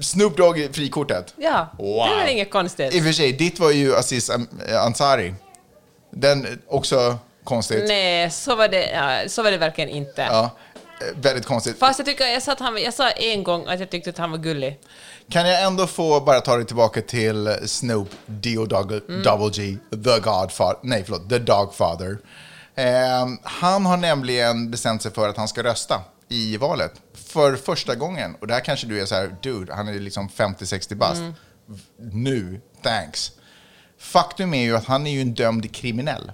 Snoop Dogg är frikortet. Ja. Wow. Det är väl inget konstigt. I och för sig, ditt var ju Aziz Am- Ansari. Den eh, också konstigt. Nej, så var det, ja, så var det verkligen inte. Ja, eh, väldigt konstigt. Fast jag tycker, jag sa, att han, jag sa en gång att jag tyckte att han var gullig. Kan jag ändå få bara ta dig tillbaka till Snoop D.O. Mm. Double G, The Godfather, nej förlåt, The Dogfather. Ehm, han har nämligen bestämt sig för att han ska rösta i valet för första gången. Och där kanske du är så här, dude, han är liksom 50-60 bast. Mm. Nu, thanks. Faktum är ju att han är ju en dömd kriminell.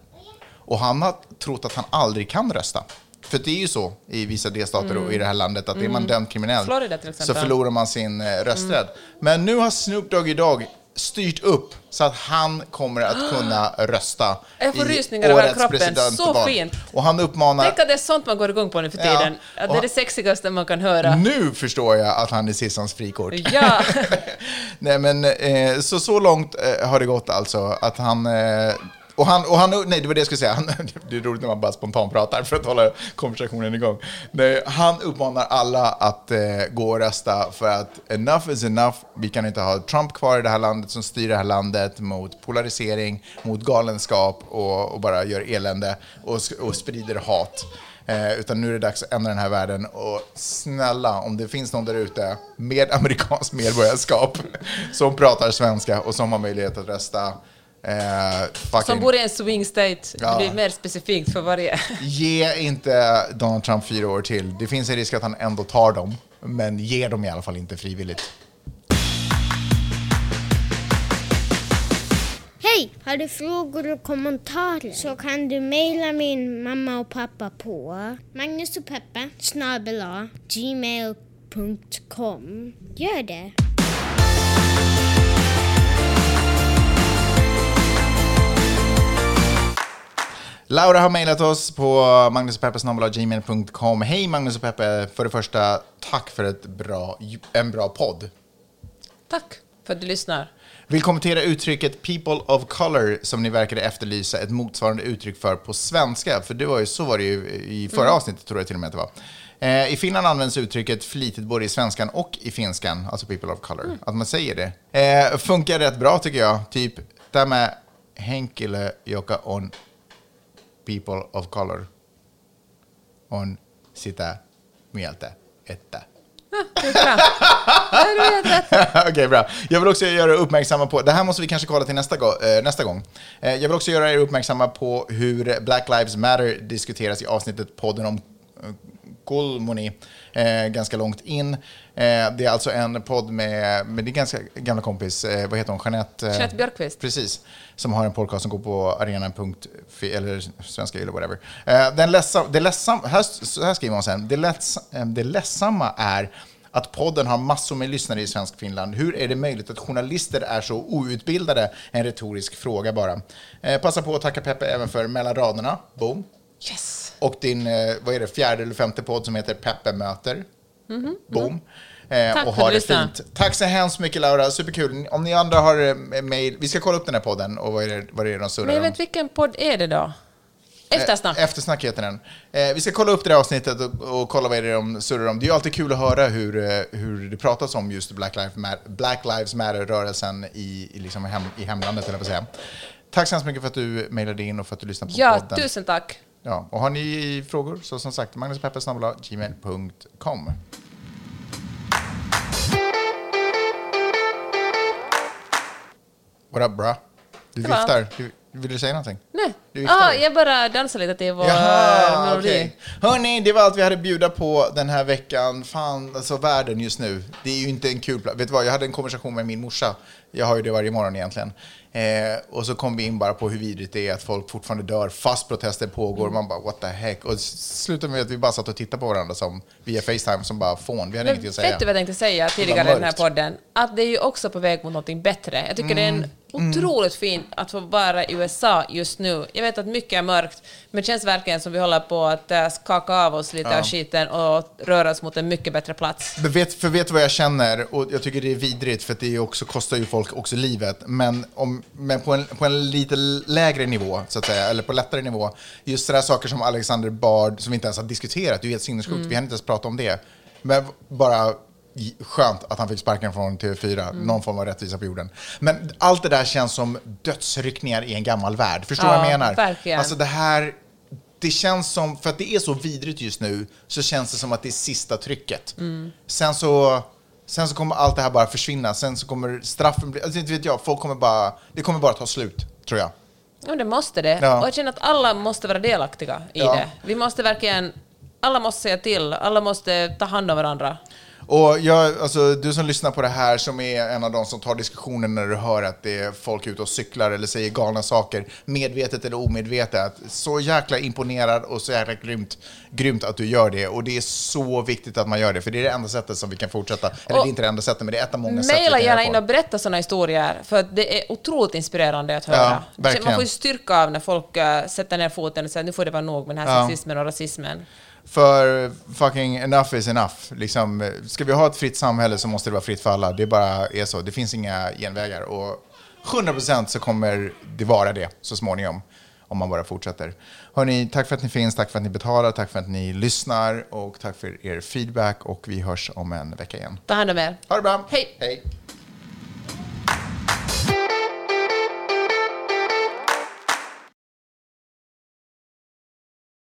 Och han har trott att han aldrig kan rösta. För det är ju så i vissa delstater och i det här landet att är man dömd kriminell Mm. Florida så förlorar man sin eh, rösträtt. Men nu har Snoop Dogg idag styrt upp så att han kommer att kunna rösta Jag får rysningar över kroppen. Så fint. Och han uppmanar... Tänk att det är sånt man går igång på nu för Ja. tiden. Att det är det sexigaste man kan höra. Nu förstår jag att han är Sissans frikort. Ja. Nej, men eh, så, så långt eh, har det gått alltså att han... Eh, och han, och han, nej det var det jag skulle säga, han, det är roligt när man bara spontant pratar för att hålla konversationen igång. Nej, han uppmanar alla att eh, gå och rösta för att enough is enough. Vi kan inte ha Trump kvar i det här landet som styr det här landet mot polarisering, mot galenskap och, och bara gör elände och, och sprider hat. Eh, utan nu är det dags att ändra den här världen. Och snälla, om det finns någon där ute med amerikanskt medborgarskap som pratar svenska och som har möjlighet att rösta. Eh, fucking, Som bor i en swing state. Ja. Det blir mer specifikt för varje. Ge inte Donald Trump fyra år till. Det finns en risk att han ändå tar dem, men ge dem i alla fall inte frivilligt. Hej! Har du frågor och kommentarer så kan du mejla min mamma och pappa på Magnus och Peppe snabel A, gmail.com. Gör det! Laura har mejlat oss på magnusogpeppe.gmail.com. Hej Magnus och Peppe! För det första, tack för ett bra, en bra podd. Tack för att du lyssnar. Vill kommentera uttrycket people of color som ni verkade efterlysa ett motsvarande uttryck för på svenska. För det var ju, så var det ju i förra avsnittet, tror jag till och med att det var. Eh, I Finland används uttrycket flitigt både i svenskan och i finskan, alltså people of color. Att man säger det. Eh, funkar rätt bra tycker jag. Typ, tämä henkilö, joka on people of color, on sitä mieltä, että rätt. Okej, bra. Jag vill också göra er uppmärksamma på, det här måste vi kanske kolla till nästa, gå, eh, nästa gång. Eh, jag vill också göra er uppmärksamma på hur Black Lives Matter diskuteras i avsnittet podden om Kolmoni, eh, ganska långt in. Eh, det är alltså en podd med, med din ganska gamla kompis, eh, vad heter hon, Jeanette? Eh, Jeanette Björkqvist. Precis, som har en podcast som går på arenan.fi, eller svenska eller whatever. Eh, den ledsam, det ledsam, här, så här skriver hon sen, det, leds, eh, det ledsamma är att podden har massor med lyssnare i svensk Finland. Hur är det möjligt att journalister är så outbildade? En retorisk fråga bara. Eh, passa på att tacka Peppe även för mellan raderna. Boom. Yes. Och din, eh, vad är det, fjärde eller femte podd som heter Peppe möter. Boom. Eh, Mhm, Tack och ha det fint. Tack så hemskt mycket Laura, superkul. Om ni andra har eh, mail, vi ska kolla upp den här podden och vad är det, vad är det de surrar Men jag om. vet vilken podd är det då? Eftersnack. Eh, Eftersnack heter den. Eh, vi ska kolla upp det här avsnittet och, och kolla vad det är de surrar om. Det är ju alltid kul att höra hur, eh, hur det pratas om just Black Lives Black Lives Matter-rörelsen i, i, liksom hem, i hemlandet, eller vad säga. Tack så hemskt mycket för att du mejlade in och för att du lyssnade på Ja, podden. tusen tack. Ja, och har ni frågor så som sagt, magnuspeppesnabel.gmail.com. What up bra? Du viftar. Du, vill du säga någonting? Nej. Du Ah, jag bara dansar lite till vår Jaha, melodi. okej. Hörni, det var allt vi hade att bjuda på den här veckan. Fan, alltså världen just nu. Det är ju inte en kul plats. Vet du vad, jag hade en konversation med min morsa. Jag har ju det varje morgon egentligen. Eh, och så kom vi in bara på hur vidrigt det är att folk fortfarande dör fast protester pågår. Man bara what the heck. Och slutade med att vi bara satt och tittade på varandra som, via Facetime som bara fån. Vi hade Men ingenting att säga. vet du vad jag tänkte säga tidigare i den här podden? Att det är ju också på väg mot någonting bättre. Jag tycker det är en otroligt fint att få vara i USA just nu. Jag vet att mycket är mörkt, men det känns verkligen som vi håller på att äh, skaka av oss lite av skiten och röra oss mot en mycket bättre plats. Men vet, för vet du vad jag känner? Och jag tycker det är vidrigt för det också, kostar ju folk också livet. Men, om, men på, en, på en lite lägre nivå, så att säga, eller på lättare nivå. Just sådana saker som Alexander Bard, som vi inte ens har diskuterat, det är ju helt sinnessjukt, vi har inte ens pratat om det. Men bara skönt att han fick sparken från TV4, någon form av rättvisa på jorden. Men allt det där känns som dödsryckningar i en gammal värld. Förstår du Ja, vad jag menar? verkligen. Alltså det här, det känns som, för att det är så vidrigt just nu, så känns det som att det är sista trycket. Sen så... Sen så kommer allt det här bara försvinna. Sen så kommer straffen bli... Alltså inte vet jag, folk kommer bara... Det kommer bara ta slut, tror jag. Ja, det måste det. Ja. Och jag känner att alla måste vara delaktiga i Ja. det. Vi måste verkligen... Alla måste säga till, alla måste ta hand om varandra. Och jag, alltså, du som lyssnar på det här som är en av de som tar diskussionen när du hör att det är folk ute och cyklar eller säger galna saker, medvetet eller omedvetet. Så jäkla imponerad och så jäkla grymt, grymt att du gör det. Och det är så viktigt att man gör det, för det är det enda sättet som vi kan fortsätta. Eller Och- det är inte det enda sättet, men det är ett av många sätt Maila gärna in och berätta sådana historier, för det är otroligt inspirerande att höra. Ja. Man får ju styrka av när folk äh, sätter ner foten och säger nu får det vara nog med den här Ja. sexismen och rasismen. För fucking enough is enough. Liksom, ska vi ha ett fritt samhälle så måste det vara fritt för alla. Det bara är så. Det finns inga genvägar. Och 100% så kommer det vara det så småningom. Om man bara fortsätter. Hörni, tack för att ni finns, tack för att ni betalar, tack för att ni lyssnar och tack för er feedback och vi hörs om en vecka igen. Ta hand om er. Ha det bra! Hej. Hej.